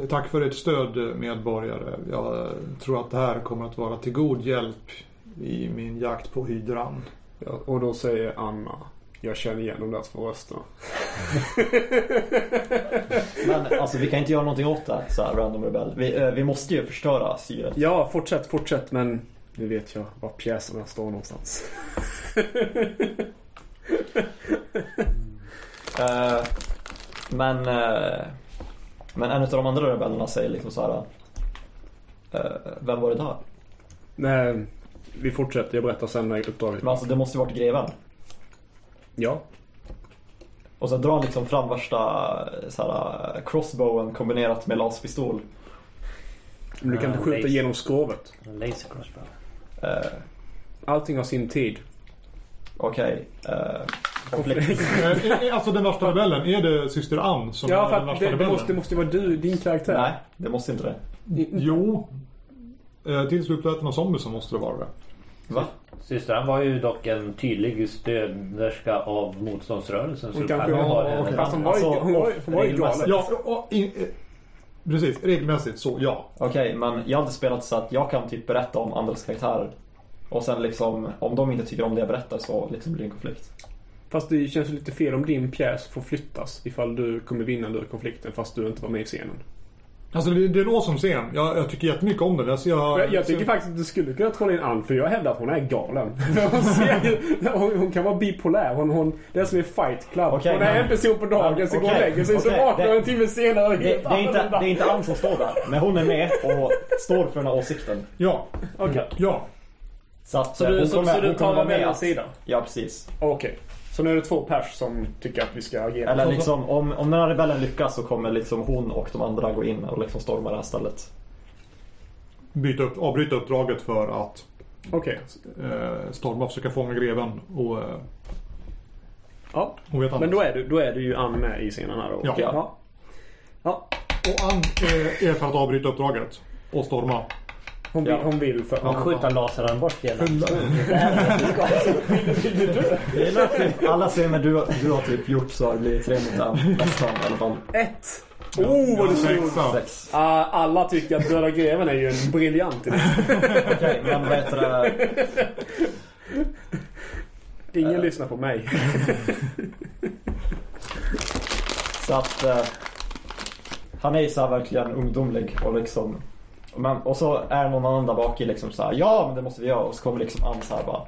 Tack för ert stöd medborgare. Jag tror att det här kommer att vara till god hjälp i min jakt på hydran. Ja, och då säger Anna. Jag känner igen de där två rösterna. Men alltså vi kan inte göra någonting åt det så här random rebell. Vi, eh, vi måste ju förstöra syret. Ja, fortsätt, fortsätt. Men nu vet jag var pjäserna står någonstans. Eh, men, eh, men en av de andra rebellerna säger liksom så här. eh, vem var det där? Nej, vi fortsätter. Jag berättar sen när uppdraget. Men alltså det måste ju varit greven. Ja. Och sen drar han liksom fram värsta eh, så här, crossbowen kombinerat med laspistol. Men du kan inte skjuta laser. genom skrovet. Laser crossbow. Eh, Allting har sin tid. Okej. eh, konflikt. Eh, Alltså den värsta rebellen, är det syster Ann som Ja, är den värsta det, det, rebellen? måste, det måste vara du, din karaktär. Nej, det måste inte det. Jo. Eh, Till slutäten av zombiesen måste det vara det. Va? Systern var ju dock en tydlig stöderska av motståndsrörelsen. Hon så kanske kan var- ha en- okej. Fast hon var ju, Alltså, hon var, ju- hon var ju regelmässigt. galen. Ja, och, in, eh, precis. Regelmässigt så, ja. Okej, men jag hade spelat så att jag kan typ berätta om andras karaktärer. Och sen liksom, om de inte tycker om det jag berättar så liksom blir det en konflikt. Fast det känns lite fel om din pjäs får flyttas ifall du kommer vinna ur konflikten fast du inte var med i scenen. Alltså det, det är en awesome scen. Jag, jag tycker jättemycket om den. Alltså, jag, Jag, jag tycker faktiskt att du skulle kunna trolla in Ann för jag hävdar att hon är galen. hon, ser hon, hon kan vara bipolär. Hon, hon, det är som i Fight Club. Okej, hon är en person på dagen, så går och lägger sig, så okej, vaknar det- en timme senare och Det, det, är inte, det är inte Ann som står där, men hon är med och står för den här åsikten. Ja. Okej. Ja. Så, att, Så eh, du, hon så, kommer- så du hon talar med med sida? Ja, precis. Okej. Så nu är det två pers som tycker att vi ska agera. Eller liksom, om, om den här rebellen lyckas så kommer liksom hon och de andra gå in och liksom storma det här stället. Byta upp, avbryta uppdraget för att Okej. eh, storma och försöka fånga greven och eh, Ja. Men då är, du, då är du ju Ann med i scenen här då? Ja. Ja. ja. Och Ann eh, är för att avbryta uppdraget och storma. Hon, vill, Ja. hon vill för... Skjuta laserarmborst genom. Det är typ, alla scener du, du har typ gjort så har det blivit tre mot en. Nästan i alla fall. Ett! Oh vad du slog! Sexa. Sex. Ah, alla tycker att Döda greven är ju en briljant idé. Okej, men vad heter det? Ingen lyssnar på mig. Så att eh, han är ju så här verkligen ungdomlig och liksom men, och så är någon annan där bak i liksom så här, ja men det måste vi göra och så kommer liksom Ann så här bara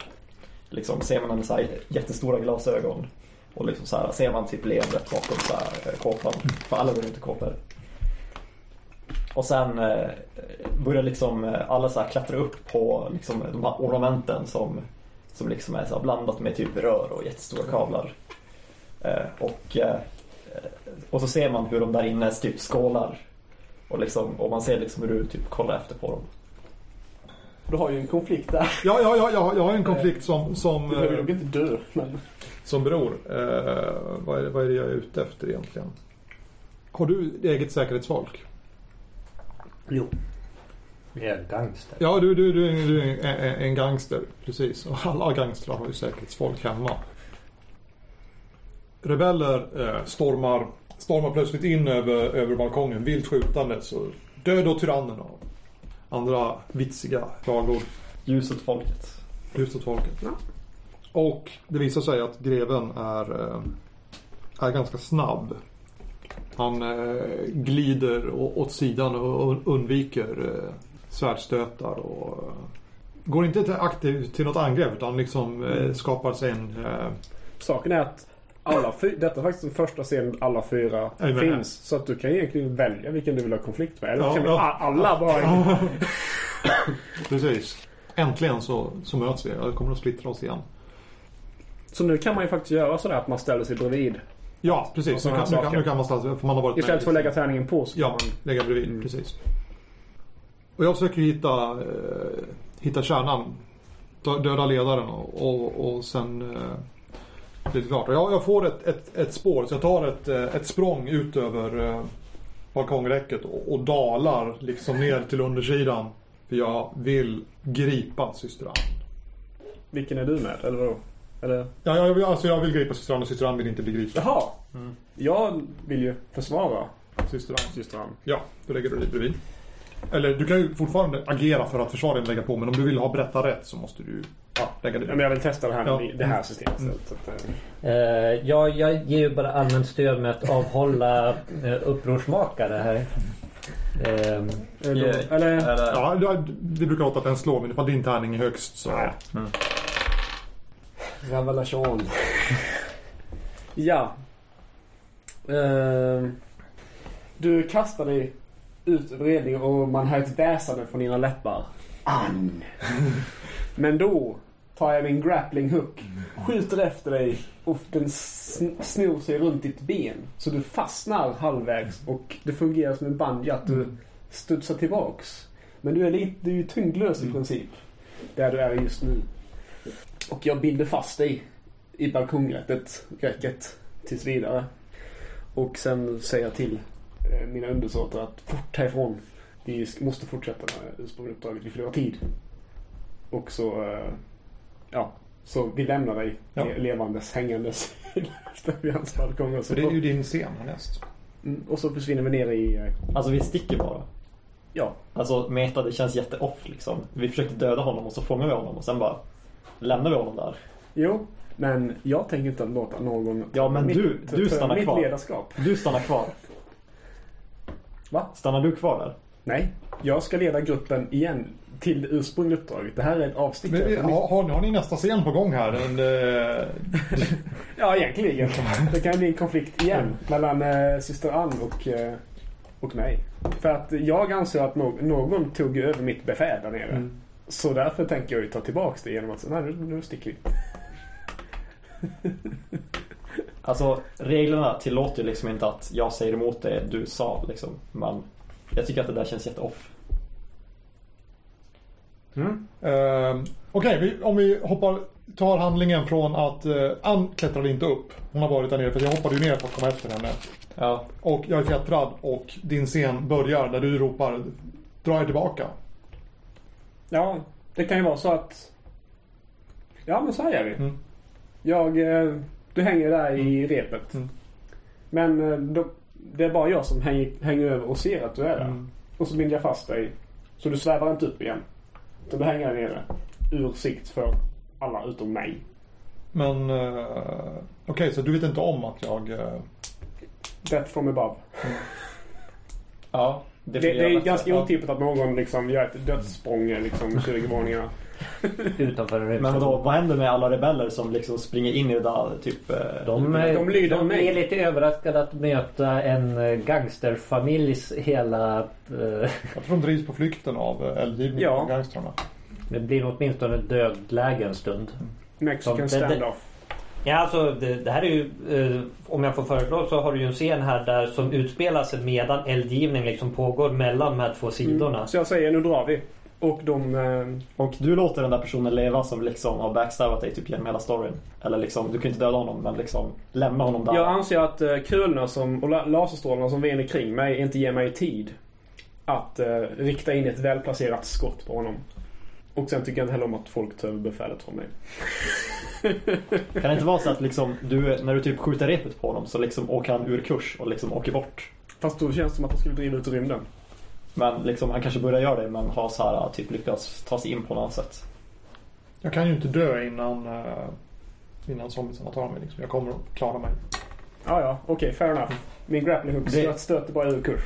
liksom ser man henne så här jättestora glasögon och liksom så här ser man typ leendet bakom så här eh, kåpan för alla går inte kåpor. Och sen eh, börjar liksom eh, alla så här klättra upp på liksom de här ornamenten som, som liksom är så blandat med typ rör och jättestora kablar. Eh, och eh, och så ser man hur de där inne typ skålar. Och, liksom, och man ser liksom hur du typ kollar efter på dem. Du har ju en konflikt där. Ja, ja, ja, ja, jag har en konflikt som, som, Du behöver eh, nog inte dö, men... som beror. Eh, vad, är, det- vad är det jag är ute efter egentligen? Har du eget säkerhetsfolk? Jo. Jag är gangster. Ja, du, du, du, är- du är en, en gangster. Precis. Och alla gangstrar har ju säkerhetsfolk hemma. Rebeller eh, stormar, stormar plötsligt in över, över balkongen, vilt skjutandes. Och död åt tyrannen och andra vitsiga klagor. Ljus åt folket. Just åt folket. Och det visar sig att greven är, eh, är ganska snabb. Han eh, glider åt sidan och undviker eh, svärdstötar och går inte till aktivt till något angrepp utan liksom skapar sig en Saken är att alla fy- detta är faktiskt den första scenen alla fyra Amen. finns. Så att du kan egentligen välja vilken du vill ha konflikt med. Eller Ja, kan ja. alla bara... Precis. Äntligen så, så möts vi. Jag kommer att splittra oss igen. Så nu kan man ju faktiskt göra sådär att man ställer sig bredvid. Ja, precis. Nu sådana kan, nu, kan, nu kan man ställa sig, för man har varit Istället för att lägga tärningen på så kan Ja, man... lägga bredvid. Mm. Precis. Och jag försöker hitta, eh, hitta kärnan. Dö- Döda ledaren och, och, och sen eh, det klart. Och jag, jag får ett, ett, ett spår så jag tar ett, eh, ett språng ut över eh, balkongräcket och, och dalar liksom ner till undersidan. För jag vill gripa syster Ann. Vilken är du med? Eller vadå? Eller? Ja, jag, alltså jag vill gripa syster Ann och syster Ann vill inte bli gripen. Jaha! Mm. Jag vill ju försvara Syster Ann. syster Ann. Ja, då lägger du dig bredvid. Eller du kan ju fortfarande agera för att och lägga på men om du vill ha berätta rätt så måste du Ja. lägga dig Ja, men jag vill testa det här, Ja. med det här systemet istället. Så att, eh, Eh, ja, jag ger ju bara allmänt stöd med att avhålla eh, upprorsmakare här. Eh, är det då- Eller... Ja, det- det brukar låta att den slår men ifall din tärning är högst så... Mm. Revelation. ja. Ehm, du kastar dig ut över redningen och man hör ett väsande från dina läppar. Ann! Men då tar jag min grappling hook, skjuter efter dig och den sn- snor sig runt ditt ben. Så du fastnar halvvägs och det fungerar som en bungee att du studsar tillbaks. Men du är, lite, du är ju tyngdlös i princip. Där du är just nu. Och jag binder fast dig i balkongräcket räcket tills vidare. Och sen säger jag till mina undersåtar att fort härifrån. Vi måste fortsätta med ursprungliga uppdraget. Vi förlorar tid. Och så, eh, ja, så vi lämnar dig Ja. le- levandes, hängandes vid hans balkong. Och så, För det är ju din scen härnäst. Mm, och så försvinner vi ner i, eh, Alltså vi sticker bara. ja, Alltså meta det känns jätte-off liksom. Vi försökte döda honom och så fångar vi honom och sen bara lämnar vi honom där. jo. Men jag tänker inte låta någon Ja, men mitt, du- du ta stannar mitt kvar. ledarskap. Du stannar kvar. Va? Stannar du kvar där? Nej, jag ska leda gruppen igen till det ursprungliga uppdraget. Det här är ett avstick. Men, vi- har, har, har ni nästa scen på gång här? En, eh, Ja, egentligen. Det kan bli en konflikt igen mellan eh, syster Ann och, eh, och mig. För att jag anser att no- någon tog över mitt befäl där nere. Mm. Så därför tänker jag ju ta tillbaks det genom att säga, nu, nu sticker vi. Alltså reglerna tillåter ju liksom inte att jag säger emot det du sa liksom. Men jag tycker att det där känns jätte-off. eh, Okej, vi- om vi hoppar, tar handlingen från att eh, Ann klättrade inte upp. Hon har varit där nere för jag hoppade ju ner för att komma efter henne. Ja. Och jag är fjättrad och din scen börjar där du ropar Dra er tillbaka. Ja, det kan ju vara så att... Ja, men så här gör vi. Mm. Jag... Eh, du hänger där i repet. Mm. Men eh, då, det är bara jag som hänger, hänger över och ser att du är där. Mm. Och så binder jag fast dig. Så du svävar inte upp igen. Utan du hänger där nere. Ur sikt för alla utom mig. Men eh, okej, så du vet inte om att jag... eh, Death from above. Ja. Det, det, jag är ganska otippat att någon liksom gör ett dödssprång liksom 20 våningar. utanför en Men vadå, vad händer med alla rebeller som liksom springer in i det där typ... eh, De, De lyder de mig. är lite överraskade att möta en eh, gangsterfamiljs hela... eh, Jag tror de drivs på flykten av eh, eldgivningen Ja. gangstrarna. Det blir åtminstone dödläge en stund. Mexican det- det- standoff. Ja, alltså det, det här är ju... Eh, om jag får föreslå så har du ju en scen här där som utspelar sig medan eldgivning liksom pågår mellan de här två sidorna. Mm. Så jag säger nu drar vi. Och de... Eh, Och du låter den där personen leva som liksom har backstabbat dig typ genom hela storyn. Eller liksom, du kan inte döda honom men liksom lämna honom där. jag anser att eh, kulorna som, och la- laserstrålarna som viner kring mig inte ger mig tid att eh, rikta in ett välplacerat skott på honom. Och sen tycker jag inte heller om att folk tar över befälet från mig. Kan det inte vara så att liksom, du, när du typ skjuter repet på honom så liksom åker han ur kurs och liksom åker bort. Fast då känns det som att han skulle driva ut i rymden. Men liksom, han kanske börjar göra det men har så här, typ lyckats ta sig in på något annat sätt. Jag kan ju inte dö innan, eh, innan zombiesarna tar mig. Liksom. Jag kommer att klara mig. Ja, ja, okej, fair enough. Min grappling hook Det- stöter bara ur kurs.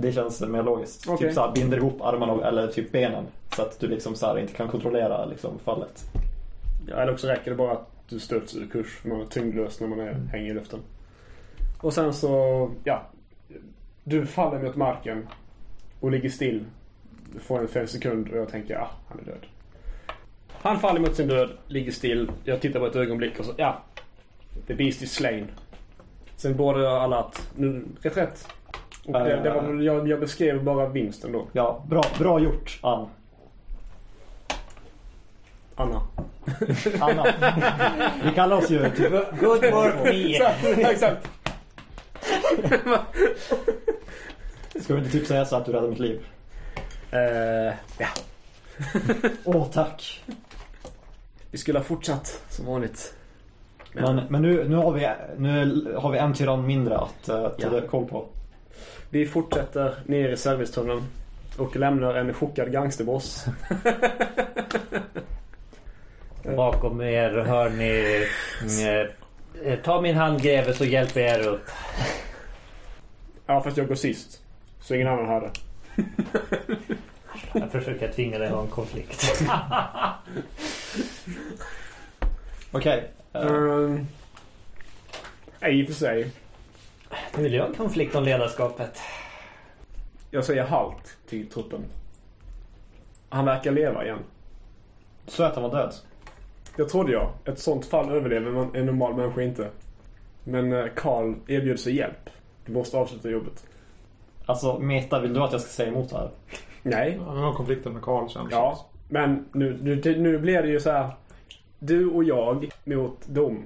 Det känns mer logiskt. Okej. Typ såhär binder ihop armarna och- eller typ benen. Så att du liksom så här inte kan kontrollera liksom fallet. Ja, eller också räcker det bara att du stöts ur kurs. För man är tyngdlös när man är, hänger i luften. Och sen så, ja. Du faller mot marken och ligger still. Du får en fem sekund och jag tänker, ja, han är död. Han faller mot sin död, ligger still. Jag tittar på ett ögonblick och så, ja. The beast is slain. Sen borde alla att, nu, reträtt. Och det, det var, jag, jag beskrev bara vinsten då. Ja, bra, bra gjort Ann. Anna. Anna. Vi kallar oss ju typ... Good work me! Exakt. Ska vi inte typ säga så att du räddade mitt liv? Eh, ja. Åh tack. Vi skulle ha fortsatt som vanligt. Men, men nu, nu, har vi, nu har vi en tyrann mindre att uh, ta Ja. koll på. Vi fortsätter ner i servicetunneln och lämnar en chockad gangsterboss. Bakom er hör ni... eh, Ta min hand greve så hjälper jag er upp. Ja, fast jag går sist. Så ingen annan hörde. Jag försöker tvinga dig att ha en konflikt. Okej. eh, Um, nej, i och för sig. Nu vill jag ha en konflikt om ledarskapet. Jag säger halt till truppen. Han verkar leva igen. så att han var död. Jag trodde jag. Ett sånt fall överlever man en normal människa inte. Men eh, Carl erbjöd sig hjälp. Du måste avsluta jobbet. Alltså Meta, vill du att jag ska säga emot det här? Nej. Han har konflikten med Karl sen. Ja, men nu, nu, nu blir det ju så här. Du och jag mot dem.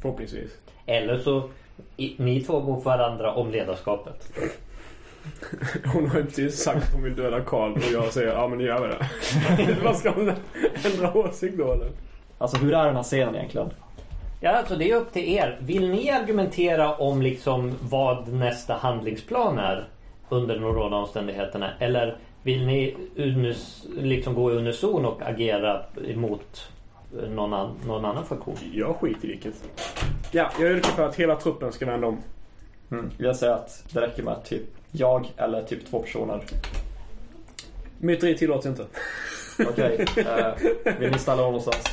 Förhoppningsvis. Eller så i, ni två mot varandra om ledarskapet. Hon har ju precis sagt att hon vill döda Karl och jag säger ja men nu gör vi det. Vad ska hon ändra åsikt då eller? Alltså hur är den här scenen egentligen? Ja, alltså det är upp till er. Vill ni argumentera om liksom vad nästa handlingsplan är under de rådande omständigheterna? Eller vill ni unus, liksom gå i unison och agera emot någon, an, någon annan funktion? Jag skiter i vilket. Ja, jag yrkar för att hela truppen ska vända om. Mm. Jag säger att det räcker med typ jag eller typ två personer. Myteri tillåts inte. Okej, eh, vill ni ställa om någonstans?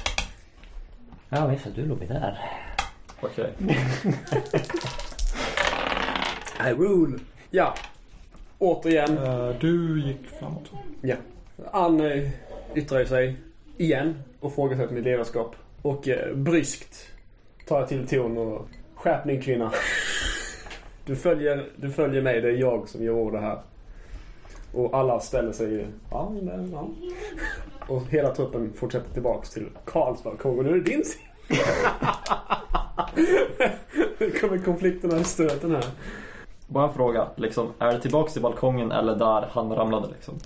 Ja, visst. Du låg där. Okej. I rule. Ja. Återigen. Eh, Du gick framåt. Ja. Ann eh, yttrar sig igen och frågar mitt ledarskap. Och eh, bryskt tar jag till ton och skärpning kvinna. Du följer, du följer mig, det är jag som gör order här. Och alla ställer sig ja, men, ja. Och hela truppen fortsätter tillbaks till Karls balkong och nu är det din sida. Nu kommer konflikterna i stöten här. Bara en fråga, liksom, är det tillbaks till balkongen eller där han ramlade liksom?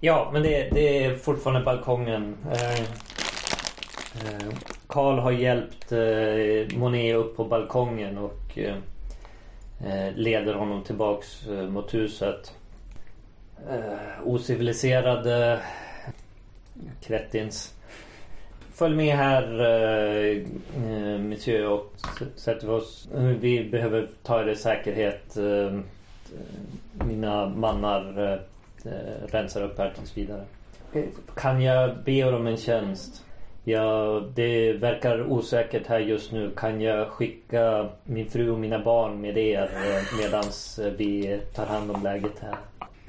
Ja, men det, det är fortfarande balkongen. Eh, eh, Karl har hjälpt eh, Monet upp på balkongen och eh, eh leder honom tillbaks eh, mot huset. Eh, ociviliserade kretins. Följ med här eh, eh monsieur och sätter sätter oss. Eh, vi behöver ta er i säkerhet. Eh, mina mannar eh, rensar upp här tills vidare. Kan jag be er om en tjänst? Ja, det verkar osäkert här just nu. Kan jag skicka min fru och mina barn med er eh, medan eh, vi tar hand om läget här?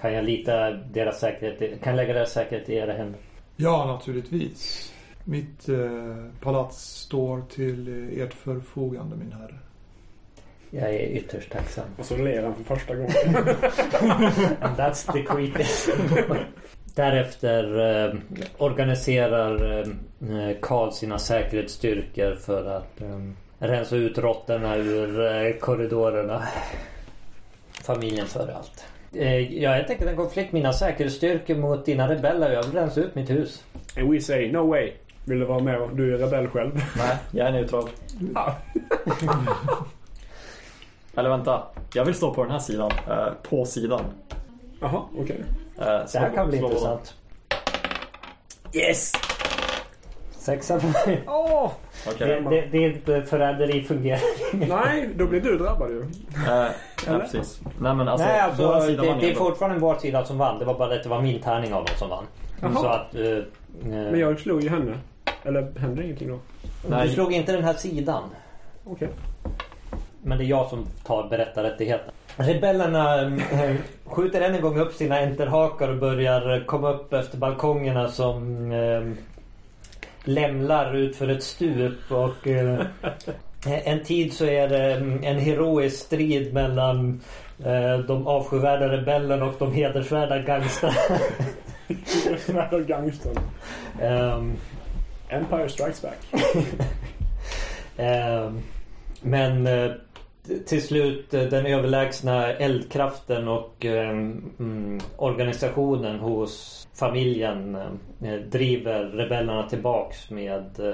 Kan jag lita deras säkerhet? Kan jag lägga deras säkerhet i era händer? Ja, naturligtvis. Mitt eh, palats står till eh, ert förfogande, min herre. Jag är ytterst tacksam. Och så ler han för första gången. And that's the creepiest. Därefter eh, organiserar eh, Karl sina säkerhetsstyrkor för att eh, rensa ut råttorna ur eh, korridorerna. Familjen före allt. Eh, jag har helt enkelt en konflikt. Mina säkerhetsstyrkor mot dina rebeller. Jag vill rensa ut mitt hus. And we say no way. Vill du vara med? Du är rebell själv. Nej, jag är neutral. Eller vänta, jag vill stå på den här sidan. eh, på sidan. Jaha, okej. Eh, Det här kan bli slå- intressant. Yes! Sexa för mig. Åh! Okej. Det, det, det är inte förräderi fungerar. Nej, då blir du drabbad ju. Eh, ja, Eller? precis. Nej men alltså, Nej, alltså det, sida vann det är ändå. fortfarande vår sida som vann. Det var bara att det var min tärning av dem som vann. Jaha. Så att... eh, eh, Men jag slog ju henne. Eller hände ingenting då? Nej. Du slog inte den här sidan. Okej. Men det är jag som tar berättarrättigheten. Rebellerna eh, skjuter än en gång upp sina enterhakar och börjar komma upp efter balkongerna som eh, lämlar ut för ett stup. Och eh, en tid så är det mm, en heroisk strid mellan eh, de avskyvärda rebellerna och de hedersvärda gangsterna. Smärta gangstern. Ehm, Empire Strikes Back. Ehm, Men eh, till slut eh, den överlägsna eldkraften och eh, mm, organisationen hos familjen eh, driver rebellerna tillbaks med eh,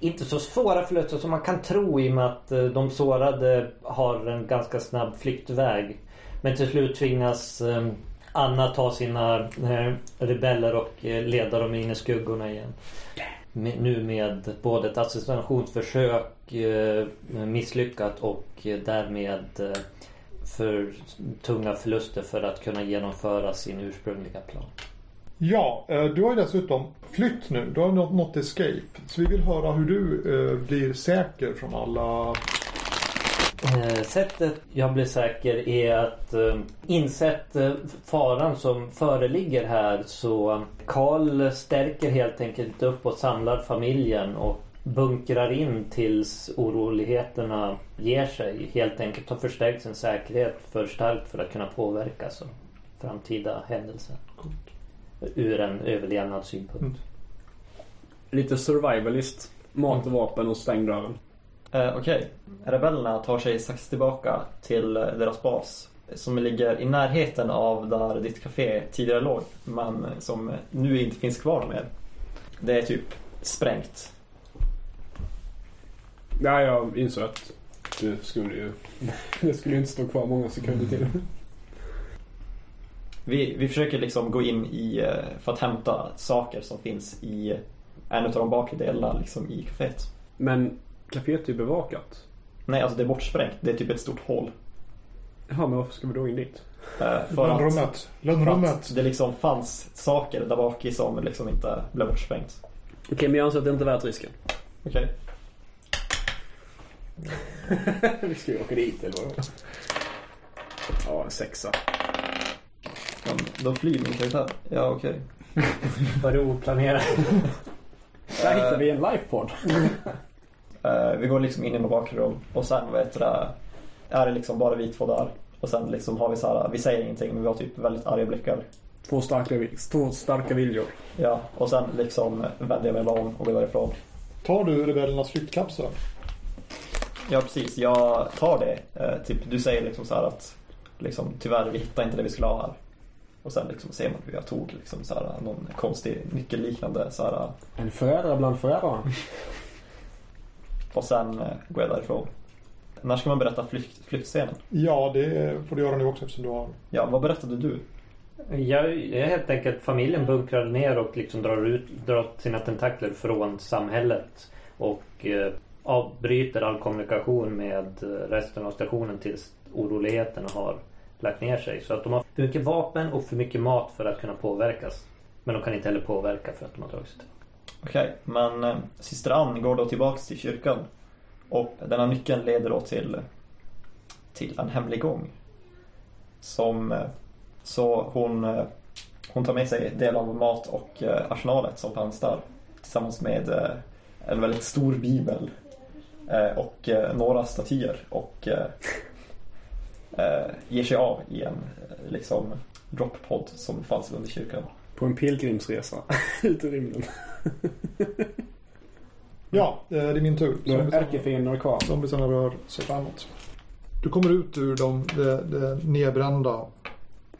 inte så svåra förluster som man kan tro i och med att eh, de sårade har en ganska snabb flyktväg. Men till slut tvingas eh, Anna ta sina eh, rebeller och eh, leda dem in i skuggorna igen. Med, nu med både ett assassinationsförsök eh, misslyckat och därmed eh, för tunga förluster för att kunna genomföra sin ursprungliga plan. Ja, eh, du har ju dessutom flytt nu. Du har nått, nått escape. Så vi vill höra hur du eh, blir säker från alla... Eh, sättet jag blir säker är att eh, insett eh, faran som föreligger här så Karl stärker helt enkelt upp och samlar familjen och bunkrar in tills oroligheterna ger sig. Helt enkelt har förstärkt sin säkerhet för starkt för att kunna påverka så framtida händelser. Ur en överlevnadssynpunkt. Mm. Lite survivalist. Mat och vapen och stäng dörren. Eh, Okej. Rebellerna tar sig strax tillbaka till eh, deras bas. Som ligger i närheten av där ditt café tidigare låg. Men som nu inte finns kvar mer. Det är typ sprängt. Ja, jag insåg att det skulle ju... Det skulle inte stå kvar många sekunder till. Vi, vi försöker liksom gå in i, eh, för att hämta saker som finns i en av de bakre delarna liksom i kaféet. Men kaféet är ju bevakat. Nej, alltså det är bortsprängt. Det är typ ett stort hål. Jaha, men varför ska vi då in dit? Eh, För Lönnrummet. Lönnrummet. att det liksom fanns saker där bak i som liksom inte blev bortsprängt. Okej, men jag anser att det inte är värt risken. Okej. vi ska ju åka dit, eller vadå? Ja, en sexa. Ja, då flyr min karaktär. Ja, okej. Var det oplanerat? Där hittar vi en lifepod. Eh, vi går liksom in i något bakrum och sen vet du är det liksom bara vi två där. Och sen liksom har vi så här, vi säger ingenting men vi har typ väldigt arga blickar. Två starka, två starka viljor. Ja, och sen liksom vänder jag mig bara om och går därifrån. Tar du rebellernas flyttkapsel? Ja, precis. Jag tar det. Eh, typ, du säger liksom så här att liksom, tyvärr, vi hittar inte det vi skulle ha här. Och sen liksom ser man hur jag tog liksom så här, någon konstig nyckelliknande så här, En förrädare bland förrädarna. och sen eh, går jag därifrån. När ska man berätta flykt, flyktscenen? Ja, det får du göra nu också eftersom du har... Ja, vad berättade du? Jag, jag är helt enkelt familjen bunkrar ner och liksom drar ut drar sina tentakler från samhället. Och eh, avbryter all kommunikation med eh, resten av stationen tills oroligheterna har lagt ner sig. Så att de har för mycket vapen och för mycket mat för att kunna påverkas. Men de kan inte heller påverka för att de har dragit sig tillbaka. Okej, men eh, syster Ann går då tillbaks till kyrkan. Och denna nyckeln leder då till, till en hemlig gång. Som, eh, så hon, eh, hon tar med sig del av mat och eh, arsenalet som fanns där. Tillsammans med eh, en väldigt stor bibel. Eh, och eh, några statyer. Och eh, eh, ger sig av i en eh, liksom droppod som fanns under kyrkan. På en pilgrimsresa ut i rymden. Ja, eh, det är min tur. Då är ärkefiender kvar. Zombiesarna rör sig framåt. Du kommer ut ur de, de, de nedbrända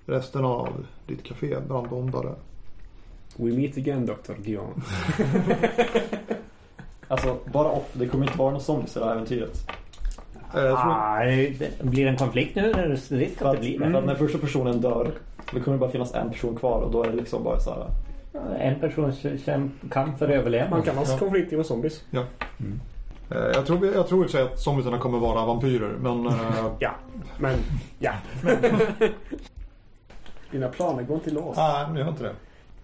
resterna av ditt café, brandbombare. We meet again Dr. Guillaume. Alltså, bara off. Det kommer inte vara någon zombies i det här äventyret. Eh, jag det blir det en konflikt nu? Är det risk För att att, det blir för att det? när första personen dör, då kommer det bara finnas en person kvar och då är det liksom bara så här. En person kamp för överlevnad. Man kan ha Ja. konflikter med zombies. Eh, Jag tror, jag tror i och för sig att zombiesarna kommer vara vampyrer, men... eh, Ja, men ja. Dina planer går inte i lås. Nej, men jag har inte det.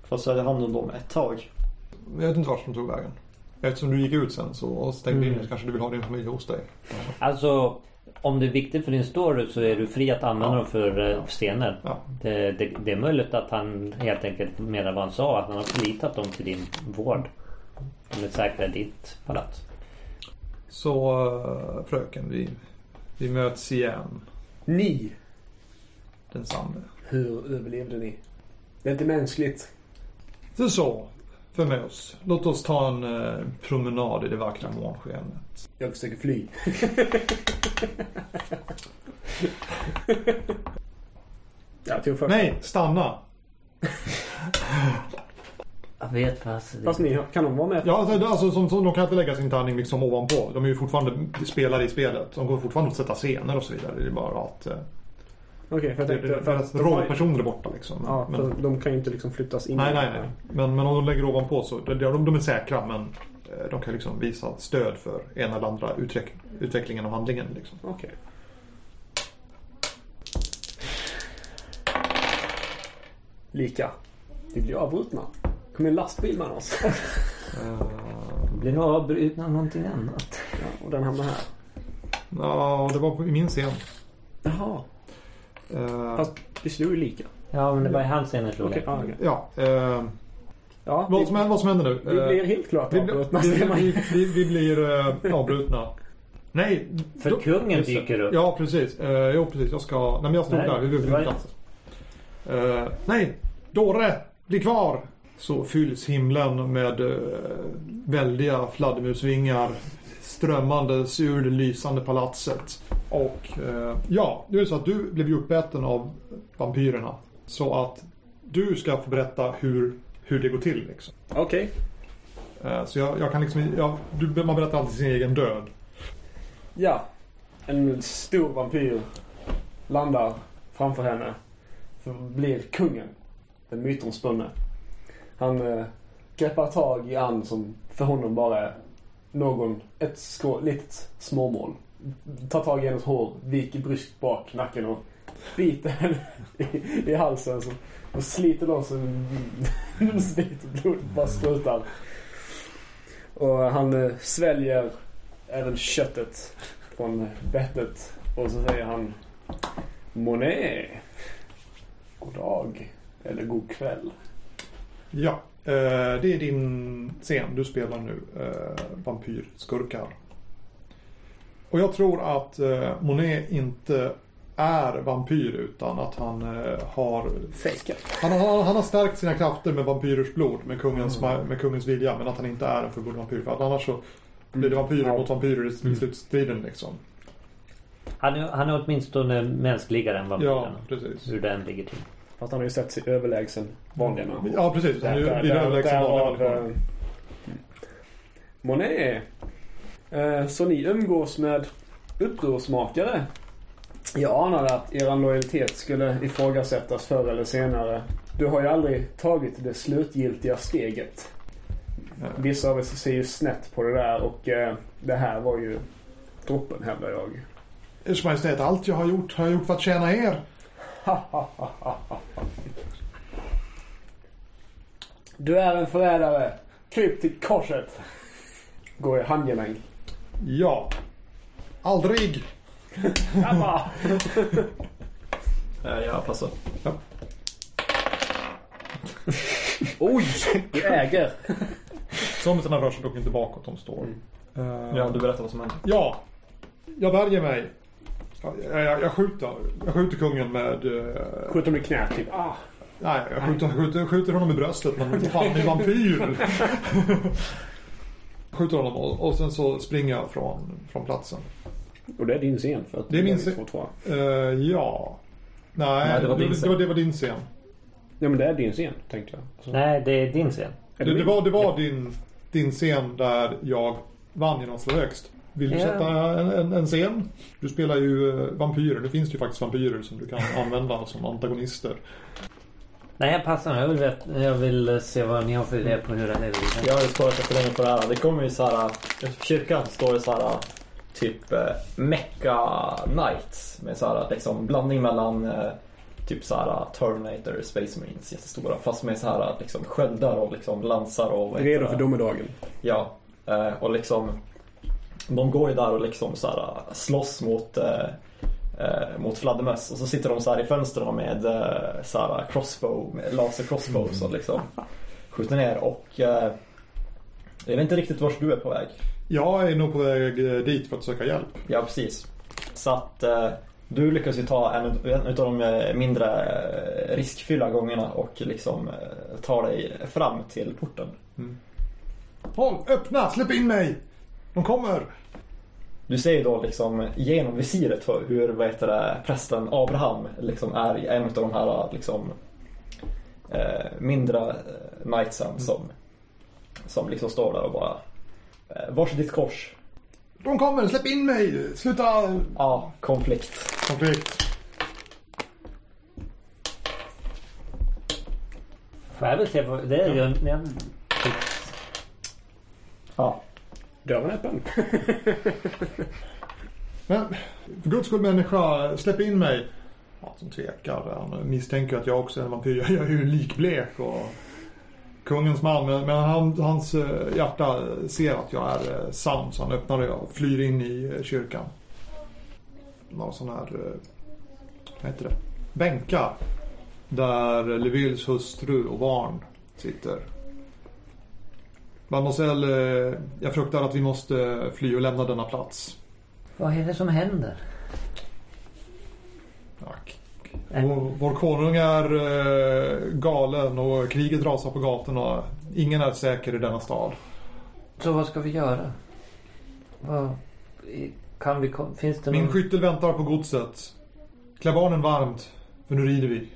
Fast så hade hand om dem ett tag. Jag vet inte vart de tog vägen. Eftersom du gick ut sen så stängde in Mm. dig så kanske du vill ha din familj hos dig. Alltså, om det är viktigt för din story så är du fri att använda Ja. dem för eh, scener. Ja. Det, det, det är möjligt att han helt enkelt menar vad han sa. Att han har förlitat dem till din vård. De är säkra i ditt palats. Så eh, fröken, vi, vi möts igen. Ni, Densamme. hur överlevde ni? Det är inte mänskligt. Det är så. För med oss. Låt oss ta en eh, promenad i det vackra månskenet. Jag försöker fly. Jag tog. Nej, stanna! Jag vet vad alltså, Fast ni, kan de vara med? Ja, alltså, alltså som, som, de kan inte lägga sin tärning liksom ovanpå. De är ju fortfarande spelare i spelet. De går fortfarande att sätta scener och så vidare. Det är bara att... Eh, Okej, för jag det, tänkte... det, För deras att de rollpersoner är borta liksom. Ja, men, för de kan ju inte liksom flyttas in. nej, nej, nej. Men, men om de lägger ovanpå så... De, de, de är säkra men eh, de kan liksom visa stöd för ena eller andra utveck, utvecklingen av handlingen. Liksom. Okej. Lika. Vi blir avbrutna. kommer en lastbil med oss. Eh, Blir avbrutna av någonting annat. Ja, och den hamnar här. Ja, det var på- i min scen. Jaha. Eh, Fast vi slog ju lika. Ja, men det var i hans jag slog Okej, det. ja, okej. Ja, eh, Ja, vad, vi, som, händer- vad som händer nu? vi Eh, blir helt klart vi, avbrutna. vi, vi, vi, vi blir eh, avbrutna. Nej. För då- kungen just det. dyker upp. Ja, precis. Eh, jo, precis. Jag ska... Nej, men jag stod Nej, där vid det var- flygplatsen. Eh, nej, Dåre, bli kvar! Så fylls himlen med uh, väldiga fladdermusvingar strömmandes ur det lysande palatset. Och eh, ja, det är så att du blev ju uppäten av vampyrerna. Så att du ska få berätta hur, hur det går till. Liksom. Okej. Eh, så jag, jag kan liksom... Jag, du, man berättar alltid sin egen död. Ja. En stor vampyr landar framför henne. För blir kungen. Den mytomspunne. Han eh, greppar tag i Ann som för honom bara är någon, ett skå, litet småmål. Tar tag i hennes hår, viker bryskt bak nacken och biter henne i, i halsen. Så, och sliter loss en bit och blodet bara sprutar. Och han eh, sväljer även köttet från eh, bettet. Och så säger han Monet. God dag. Eller god kväll. Ja, det är din scen. Du spelar nu eh, vampyrskurkar. Och jag tror att eh, Monet inte är vampyr utan att han eh, har Fejkat. han, har han har stärkt sina krafter med vampyrers blod, med kungens, med kungens vilja. Men att han inte är en fullblodig vampyr. För att annars så blir det vampyrer Ja. mot vampyrer i, i slutstriden liksom. Han är, han är åtminstone mänskligare än Ja, vampyrerna. precis. Hur den ligger till. Fast han har ju sett sig överlägsen vanliga människor. Ja, precis. Han är ju- överlägsen vanliga människor. eh, Monet. Eh, Så ni umgås med upprorsmakare? Jag anade att er lojalitet skulle ifrågasättas förr eller senare. Du har ju aldrig tagit det slutgiltiga steget. Vissa av er ser ju snett på det där och eh, det här var ju droppen hävdar jag. Ers Majestät, allt jag har gjort har jag gjort för att tjäna er. Du är en förrädare. Kryp till korset. Går i handgemäng. Ja. Aldrig. Jag passar. Oj! Du äger. Zombiesarna rör sig dock inte bakåt, de står. Mm. Eh, Ja, du berättar vad som händer. Ja, jag värjer mig. Jag, jag, jag skjuter. Jag skjuter kungen med... eh, Skjut honom i knät typ. Ah. nej, jag skjuter, skjuter, skjuter honom i bröstet men fan, han är vampyr. skjuter honom och, och sen så springer jag från, från platsen. Och det är din scen för att Det är min scen. Eh, ja. Nej, Nej, det var din det, scen. var, det var din scen. Ja men det är din scen tänkte jag. Alltså, Nej, det är din scen. Det, det, var, det var din, din scen där jag vann genom att slå högst. Vill du Ja. sätta en, en, en scen? Du spelar ju eh, vampyrer. Nu finns det ju faktiskt vampyrer som du kan använda som antagonister. Nej, jag passar. Jag vill, veta, jag vill eh, se vad ni har för idé på hur det lever vidare. Jag har ju sparat efter länge på det här. Det kommer ju så här. Utanför kyrkan står det så här typ eh, Mecca Knights med så här liksom blandning mellan eh, typ så här Terminator, Space Marines jättestora fast med så här liksom sköldar och liksom lansar och Redo för domedagen. Ja, eh, och liksom de går ju där och liksom så här slåss mot eh, eh, mot fladdermöss och så sitter de så här i fönstren med eh, så här crossbow, med laser crossbows och liksom skjuter ner och eh, jag vet inte riktigt vart du är på väg. Jag är nog på väg eh, dit för att söka hjälp. Ja, precis. Så att eh, du lyckas ju ta en, en av de eh, mindre riskfyllda gångerna och liksom eh, tar dig fram till porten. Håll, öppna, släpp in mig! De kommer! Du ser ju då liksom genom visiret för hur vad heter det, prästen Abraham liksom är en av de här liksom eh, mindre eh, knightsen som, som liksom står där och bara eh, Vars är ditt kors? De kommer, släpp in mig! Sluta! Ja, konflikt. Konflikt. Får jag väl se vad... Det är ju Ja. Dörren är öppen. Men för guds skull människa, släpp in mig. Ja, som tvekar. Han misstänker att jag också är en vampyr. Jag är ju likblek och kungens man. Men, men han, hans eh, hjärta ser att jag är eh, sann så han öppnar det och flyr in i eh, kyrkan. Några sådana här, vad heter det, bänkar. Där Levilles hustru och barn sitter. Mademoiselle, eh, jag fruktar att vi måste fly och lämna denna plats. vad är det som händer? Tack. Vår, vår konung är eh, galen och kriget rasar på gatorna. Ingen är säker i denna stad. Så vad ska vi göra? Kan vi... Finns det Min någon... skyttel väntar på godset. Klä barnen varmt, för nu rider vi.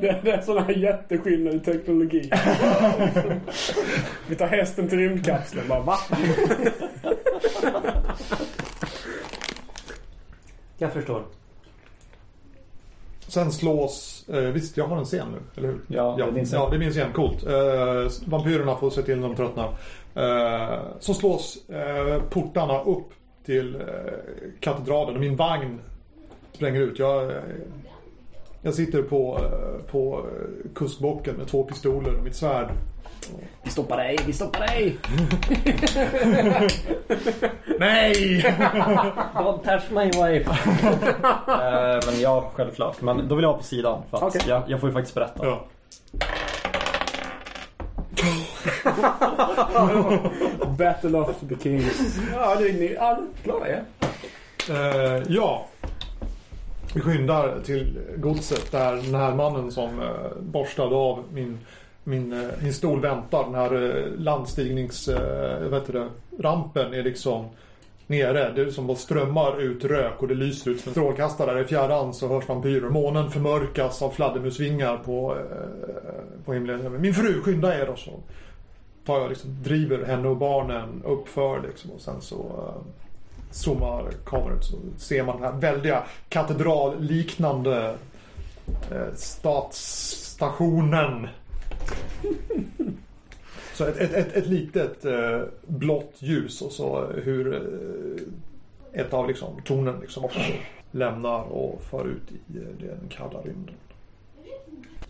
Det, det är sån här jätteskillnad i teknologi. Vi tar hästen till rymdkapseln. Bara, va? Jag förstår. Sen slås... Eh, visst, jag har en scen nu, eller hur? Ja, det är din scen. Ja, det är min scen. Coolt. Eh, vampyrerna får se till när de tröttnar. Eh, så slås eh, portarna upp till eh, katedralen och min vagn spränger ut. Jag, eh, jag sitter på, eh, på eh, kuskbocken med två pistoler och mitt svärd. Vi stoppar dig, vi stoppar dig! Nej! Don't touch my wife. Eh, men ja, självklart. Men då vill jag ha på sidan för att Okej. jag, jag får ju faktiskt berätta. ja. Battle of the Kings. Ja, du, ni, ja, klara er. Eh, ja. Vi skyndar till godset där den här mannen som eh, borstade av min, min, eh, min stol väntar. Den här eh, landstignings... Eh. Rampen är liksom nere. Det är som bara strömmar ut rök och det lyser ut som en strålkastare. I fjärran så hörs vampyrer. Månen förmörkas av fladdermusvingar på, eh, på himlen. Min fru, skynda er! Och så tar jag liksom, driver henne och barnen uppför liksom. Och sen så eh, zoomar kameran ut så ser man den här väldiga katedralliknande eh, statsstationen. Så ett, ett, ett, ett litet eh, blått ljus och så hur eh, ett av liksom, tornen liksom också lämnar och far ut i eh, den kalla rymden.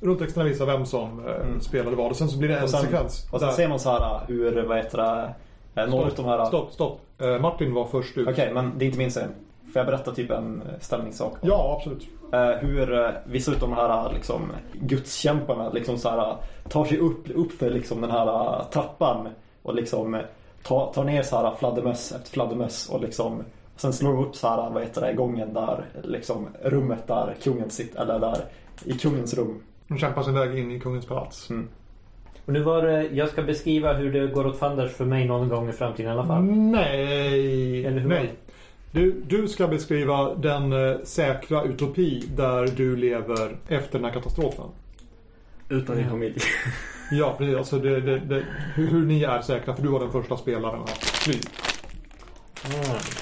Rulltexterna visar vem som eh, Mm. spelade vad och sen så blir det en Och sen, sekvens. och sen där- ser man så här hur, vad heter det, av de här... Stopp, stopp. Eh, Martin var först ut. Okej, men det är inte min scen. Får jag berätta typ en eh, ställningssak? Ja, absolut. Eh, hur vissa utav de här liksom, gudskämparna liksom så här, tar sig upp, upp för liksom, den här trappan och liksom tar, tar ner så här fladdermöss efter fladdermöss och liksom sen slår de upp så här, vad heter det, gången där liksom rummet där kungen sitter, eller där i kungens rum. De kämpar sin väg in i kungens palats. Mm. Och nu var det... Jag ska beskriva hur det går åt fanders för mig någon gång i framtiden i alla fall. Nej. Eller hur? Nej. Du, du ska beskriva den eh, säkra utopi där du lever efter den här katastrofen. Utan din familj. Ja, precis. Alltså det, det, det, hur, hur ni är säkra, för du var den första spelaren att fly.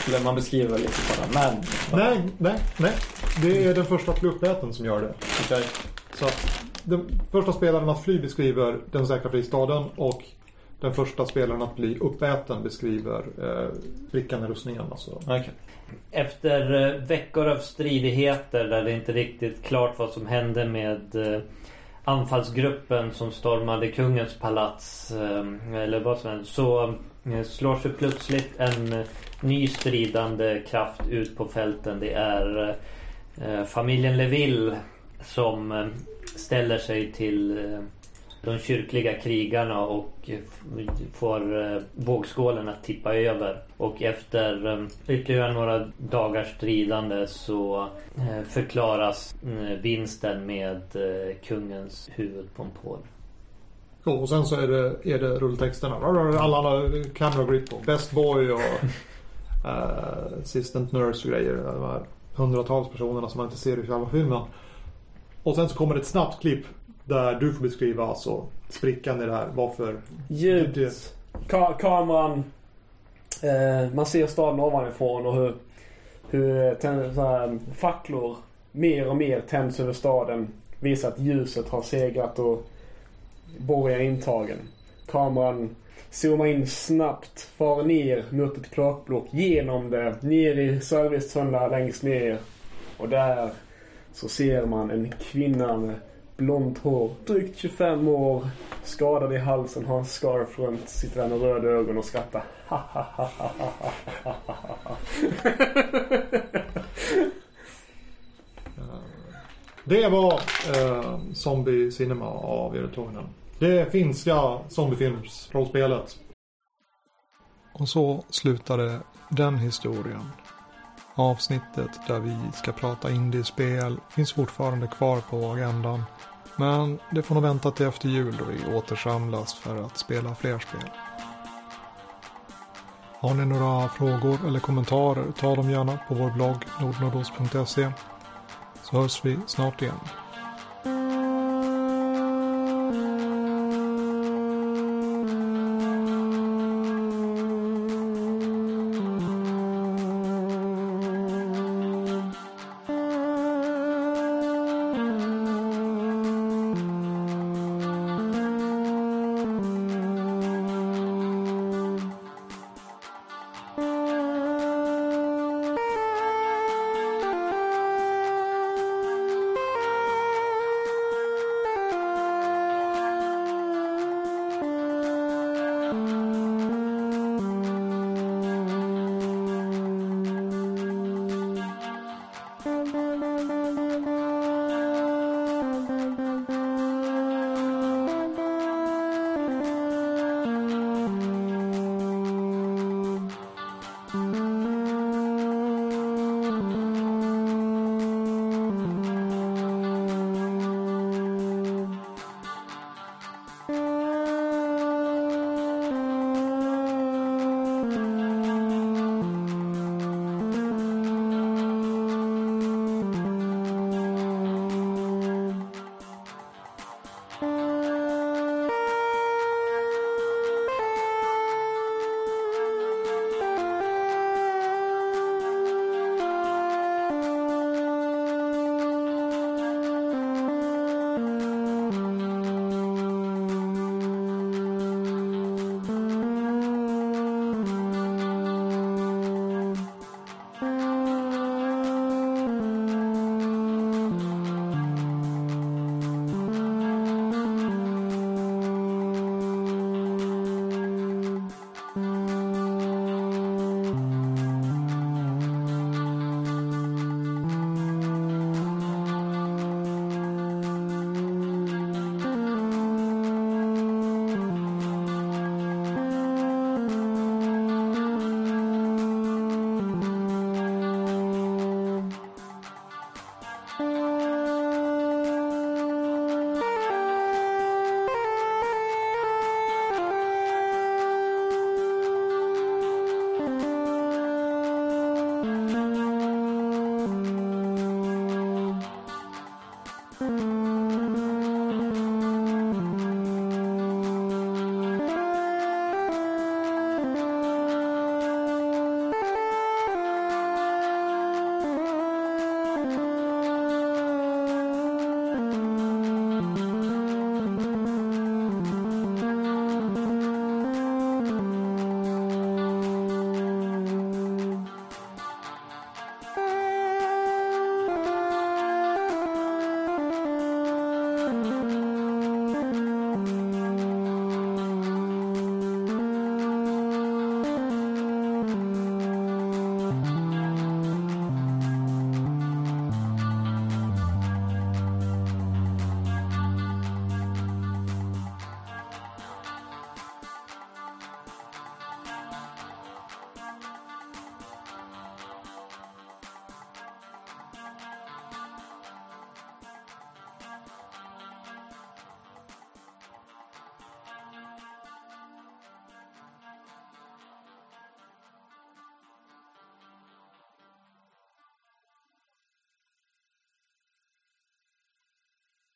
Eller man beskriver väl lite bara, men... Nej, nej, nej. Det är den första pluppmäten som gör det. Så att den första spelaren att fly beskriver den säkra fristaden och den första spelaren att bli uppäten beskriver eh, brickan i rustningen. Alltså. Okej. Efter eh, veckor av stridigheter där det inte riktigt klart vad som hände med eh, anfallsgruppen som stormade kungens palats eh, eller vad som helst så eh, slår sig plötsligt en eh, ny stridande kraft ut på fälten. Det är eh, familjen Leville som eh, ställer sig till eh, de kyrkliga krigarna och får eh, vågskålen att tippa över. Och efter eh, ytterligare några dagars stridande så förklaras vinsten med kungens huvud på en pål. Och sen så är det, är det rulltexterna. Alla har camera grip och best boy och uh, assistant nurse och grejer. De här hundratals personerna som man inte ser i själva filmen. Och sen så kommer ett snabbt klipp där du får beskriva alltså sprickan i det här. Varför Ljud. Det- Ka- kameran. Eh, man ser staden ovanifrån och hur, hur tänd, så här, facklor mer och mer tänds över staden. Visar att ljuset har segrat och borgen är intagen. Kameran zoomar in snabbt, far ner mot ett klockblock, genom det, ner i servicetunnlar längst ner. Och där så ser man en kvinna med blont hår, drygt 25 år, skadad i halsen, har en scarf runt, sitter där med röda ögon och skrattar. Det var eh, Zombie Cinema av Erik Toinen. Det finska zombiefilmsrollspelet. Och så slutade den historien. Avsnittet där vi ska prata indiespel finns fortfarande kvar på agendan. Men det får nog vänta till efter jul då vi återsamlas för att spela fler spel. Har ni några frågor eller kommentarer, ta dem gärna på vår blogg nordnordost.se. Så hörs vi snart igen.